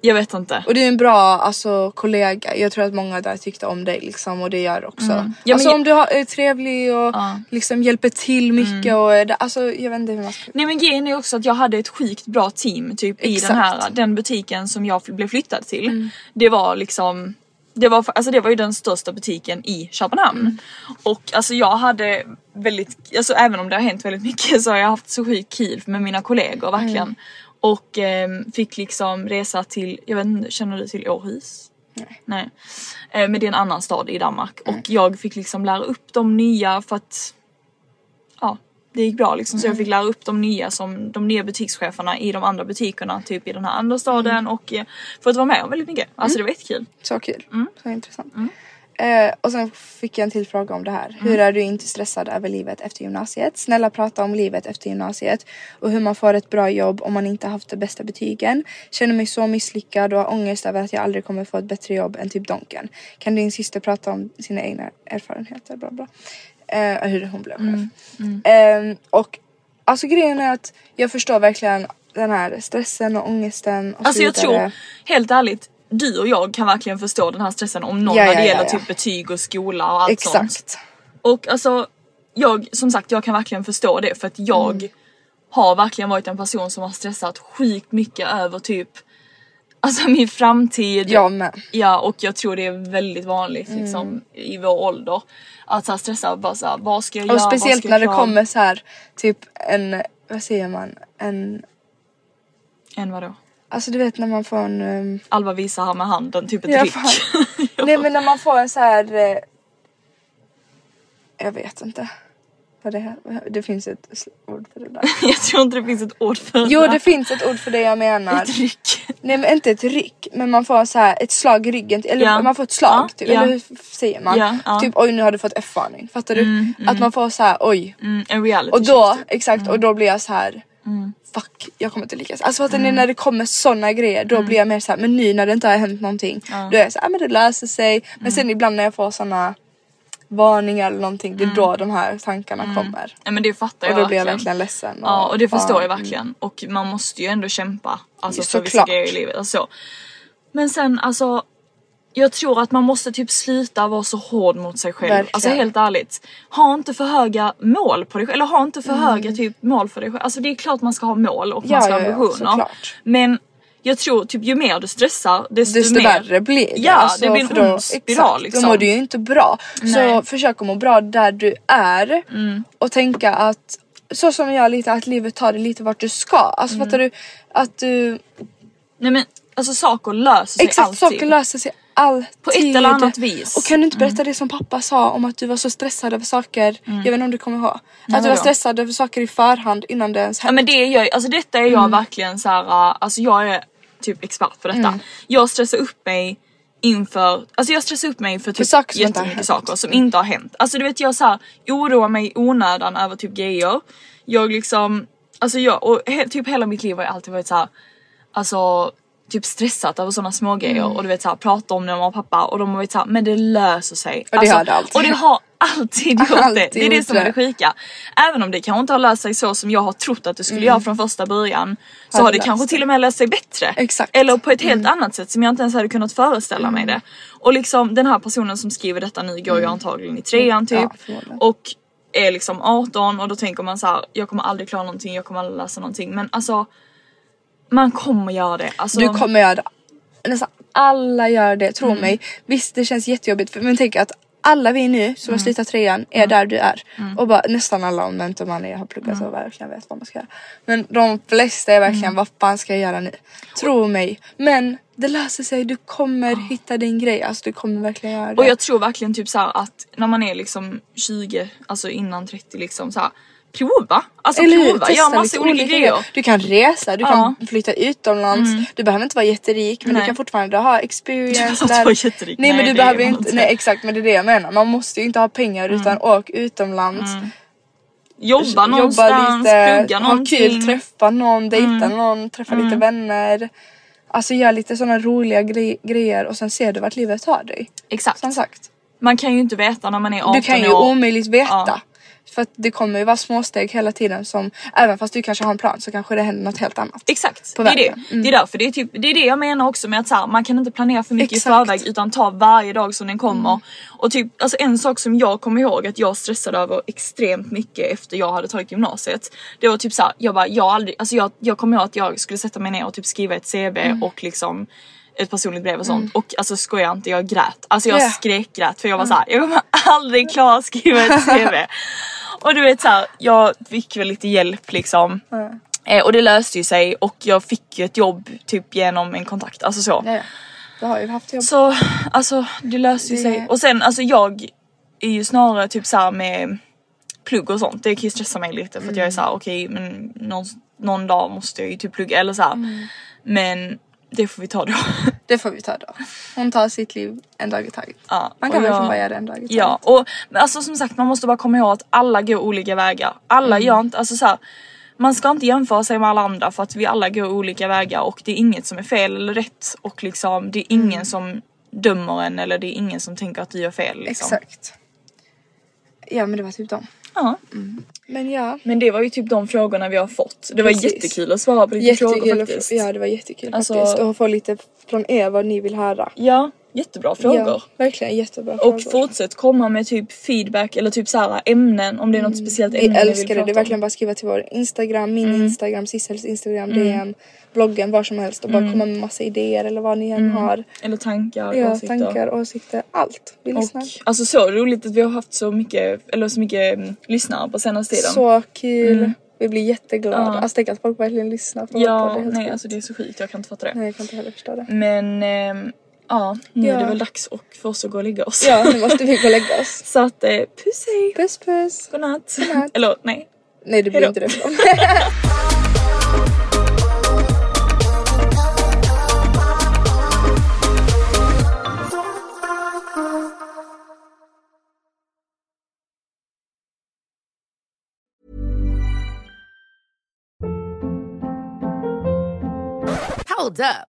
jag vet inte. Och du är en bra alltså, kollega. Jag tror att många där tyckte om dig liksom och det gör också. Ja, men alltså jag- om du har, är trevlig och Ja. Mm. liksom hjälper till mycket och är där, alltså jag vet inte hur man ska... Nej men grejen är också att jag hade ett sjukt bra team typ i Exakt. Mm. den här den butiken som jag blev flyttad till. Det var liksom det var, alltså det var ju den största butiken i Köpenhamn. Mm. Och alltså jag hade väldigt, alltså även om det har hänt väldigt mycket så har jag haft så sjukt kul med mina kollegor verkligen. Mm. Och ehm, fick liksom resa till, jag vet inte, känner du till Århus? Nej. Nej. Eh, men det är en annan stad i Danmark och jag fick liksom lära upp de nya för att ja, det gick bra liksom så jag fick lära upp de nya som de nya butikscheferna i de andra butikerna typ i den här andra staden och eh, för att vara med om väldigt mycket. Alltså det var jättekul. Så kul. Mm. Så intressant. Eh, och sen fick jag en till fråga om det här. Hur Mm. är du inte stressad över livet efter gymnasiet? Snälla prata om livet efter gymnasiet och hur man får ett bra jobb om man inte haft de bästa betygen. Känner mig så misslyckad och har ångest över att jag aldrig kommer få ett bättre jobb än typ Donken. Kan din syster prata om sina egna erfarenheter? Bla bla. Eh, hur hon blev chef. Mm. Eh, och alltså grejen är att jag förstår verkligen den här stressen och ångesten och Alltså så jag tror, helt ärligt, du och jag kan verkligen förstå den här stressen om någon Ja, när det ja, gäller ja. typ betyg och skola och allt sånt. Exakt. Och alltså, jag som sagt jag kan verkligen förstå det för att jag Mm. har verkligen varit en person som har stressat sjukt mycket över typ Alltså min framtid. Jag med. Ja och jag tror det är väldigt vanligt Mm. liksom i vår ålder. Att så här stressa bara såhär, vad ska jag Och göra? speciellt när det kommer så här typ en, vad säger man, en, En vadå? Alltså du vet när man får en, um, Alva visar här med handen, typ ett Ja, ryck. fan. nej men när man får en så här, eh, jag vet inte. Vad det, här, det finns ett ord för det där. jag tror inte det finns ett ord för Jo det finns ett ord för det jag menar. Ett ryck. Nej men inte ett ryck men man får så här ett slag i ryggen eller Ja. man får ett slag Ja, typ, ja. eller hur säger man? Ja, ja. Typ oj nu har du fått F-varning, fattar du? Att man får så här oj. Mm, en reality Och då, typ. exakt och då blir jag så här. Fuck jag kommer inte lyckas. Alltså fattar ni när det kommer såna grejer då blir jag mer så här, men nu när det inte har hänt någonting då är jag så här, ah, men det löser sig. Men sen ibland när jag får såna varningar eller någonting det är då de här tankarna kommer. Nej men det fattar jag Och då blir jag verkligen. verkligen ledsen. Ja och det förstår jag mm. verkligen. Och man måste ju ändå kämpa. Alltså för vissa grejer i livet. Alltså. Men sen alltså. Jag tror att man måste typ sluta vara så hård mot sig själv. Verkligen. Alltså helt ärligt. Ha inte för höga mål på dig själv. Eller ha inte för höga typ mål för dig själv. Alltså det är klart man ska ha mål och Mm. Ja, man ska ha ja, ja, ambitioner. såklart. Men jag tror typ ju mer du stressar desto, desto mer... värre blir det. Ja det blir en för då- ond spiral exakt, liksom. Då mår du ju inte bra. Så Nej. Mm. försök att må bra där du är och tänka att så som jag lite att livet tar dig lite vart du ska. Alltså Mm. fattar du? Att du Nej men alltså saker löser sig exakt alltid. saker löser sig alltid. På ett eller annat vis. Och kan du inte berätta det som pappa sa om att du var så stressad över saker. Jag vet inte om du kommer ihåg. Att du var vadå? stressad över saker i förhand innan det ens Ja hände. men det gör alltså detta är jag verkligen så här, uh, alltså jag är typ expert på detta. Jag stressar upp mig inför, alltså jag stressar upp mig för För typ har jättemycket saker som inte har hänt. Alltså du vet jag så här, oroar mig i onödan över typ grejer. Jag liksom, alltså jag, och he, typ hela mitt liv har jag alltid varit så här, alltså typ stressat över sådana små grejer Mm. och du vet såhär prata om det med mamma och pappa och de har varit såhär men det löser sig. Och det har det alltid. Och det har alltid gjort det. Alltid Det är det som är det. det sjuka. Även om det kanske inte har löst sig så som jag har trott att det skulle göra från första början så Mm. Har har det det kanske till och med löst sig bättre. Exakt. Mm. Eller på ett helt annat sätt som jag inte ens hade kunnat föreställa mig det. Och liksom den här personen som skriver detta nu går ju antagligen i trean typ. Mm. Ja, och är liksom 18 och då tänker man så här: jag kommer aldrig klara någonting, jag kommer aldrig läsa någonting. Men alltså man kommer göra det. Alltså, Du kommer göra det. Nästan alla gör det, tro Mm. mig. Visst det känns jättejobbigt men tänk att alla vi nu som har Mm. slutat trean är där du är. Och bara, nästan alla om inte man är, har pluggat Mm. så verkligen vet vad man ska göra. Men de flesta är verkligen vad fan ska jag göra nu? Tro mig. Men det löser sig, du kommer hitta din grej. Alltså du kommer verkligen göra det. Och jag tror verkligen typ så att när man är liksom 20, alltså innan 30 liksom så här, prova. Alltså Eller hur? prova, Testa gör massa lite olika grejer. Du kan resa, du kan flytta utomlands. Du behöver inte vara jätterik men Nej. du kan fortfarande ha experience Du behöver inte vara jätterik. Nej, men Nej, du det behöver inte, inte. nej exakt men det är det jag menar. Man måste ju inte ha pengar utan åk utomlands. Jobba någonstans, plugga ha någonting. kul, träffa någon, dejta någon, träffa lite vänner. Alltså gör lite sådana roliga gre- grejer och sen ser du vart livet tar dig. Exakt. Som sagt. Man kan ju inte veta när man är 18 Du kan ju år. omöjligt veta. Ja. För att det kommer ju vara småsteg hela tiden som även fast du kanske har en plan så kanske det händer något helt annat. Exakt, det är det. Mm. Det är därför det är, typ, det är det jag menar också med att så här, man kan inte planera för mycket Exakt. Mm. i förväg utan ta varje dag som den kommer. Och typ alltså en sak som jag kommer ihåg att jag stressade över extremt mycket efter jag hade tagit gymnasiet. Det var typ så här, jag bara, jag aldrig, alltså jag, jag kommer ihåg att jag skulle sätta mig ner och typ skriva ett CV Mm. och liksom ett personligt brev och sånt och alltså skojar inte jag grät. Alltså jag Ja. skräckgrät för jag var så här, jag kommer aldrig klara att skriva ett CV. och du vet så här, jag fick väl lite hjälp liksom. Eh, och det löste ju sig och jag fick ju ett jobb typ genom en kontakt, alltså så. Ja, ja. Du har ju haft jobb. Så alltså det löste ju Det- sig. Och sen alltså jag är ju snarare typ så här med plugg och sånt. Det kan ju stressa mig lite för att jag är så här: okej men någon, någon dag måste jag ju typ plugga eller så här. Mm. Men det får vi ta då. Det får vi ta då. Hon tar sitt liv en dag i taget. Ja, Man kan jag- verkligen bara göra det en dag i taget. Ja och alltså som sagt man måste bara komma ihåg att alla går olika vägar. Alla Mm. gör inte, alltså så här, man ska inte jämföra sig med alla andra för att vi alla går olika vägar och det är inget som är fel eller rätt och liksom det är ingen Mm. som dömer en eller det är ingen som tänker att du gör fel liksom. Exakt. Ja men det var typ dem. Ja. Men ja. Men det var ju typ de frågorna vi har fått. Det var Precis. jättekul att svara på lite frågor Jättekul. att faktiskt. Ja det var jättekul Alltså- faktiskt. Och få lite från er vad ni vill höra. Ja, jättebra frågor. Ja, verkligen jättebra Och frågor. fortsätt komma med typ feedback eller typ såhär ämnen om det är något speciellt Mm. Vi ämne vill älskar det. Det är verkligen bara skriva till vår Instagram, min Instagram, Sissels Instagram, DM, bloggen, var som helst och bara komma med massa idéer eller vad ni än har. Eller tankar, Ja, åsikter. tankar, åsikter, allt. Vi Och lyssnar. alltså så roligt att vi har haft så mycket, eller så mycket mm, lyssnare på senaste tiden. Så kul. Vi blir jätteglada. Ja. Alltså tänk att folk verkligen lyssnar på vår ja, podd. Det är helt nej alltså det är så sjukt, jag kan inte fatta det. Nej jag kan inte heller förstå det. Men ehm, ja, nu Ja. är det väl dags och för oss att gå och lägga oss. Ja nu måste vi gå och lägga oss. Så att eh, puss hej! Puss puss. Godnatt! Godnatt. Eller nej. Nej det blir Hejdå. inte det. Hold up.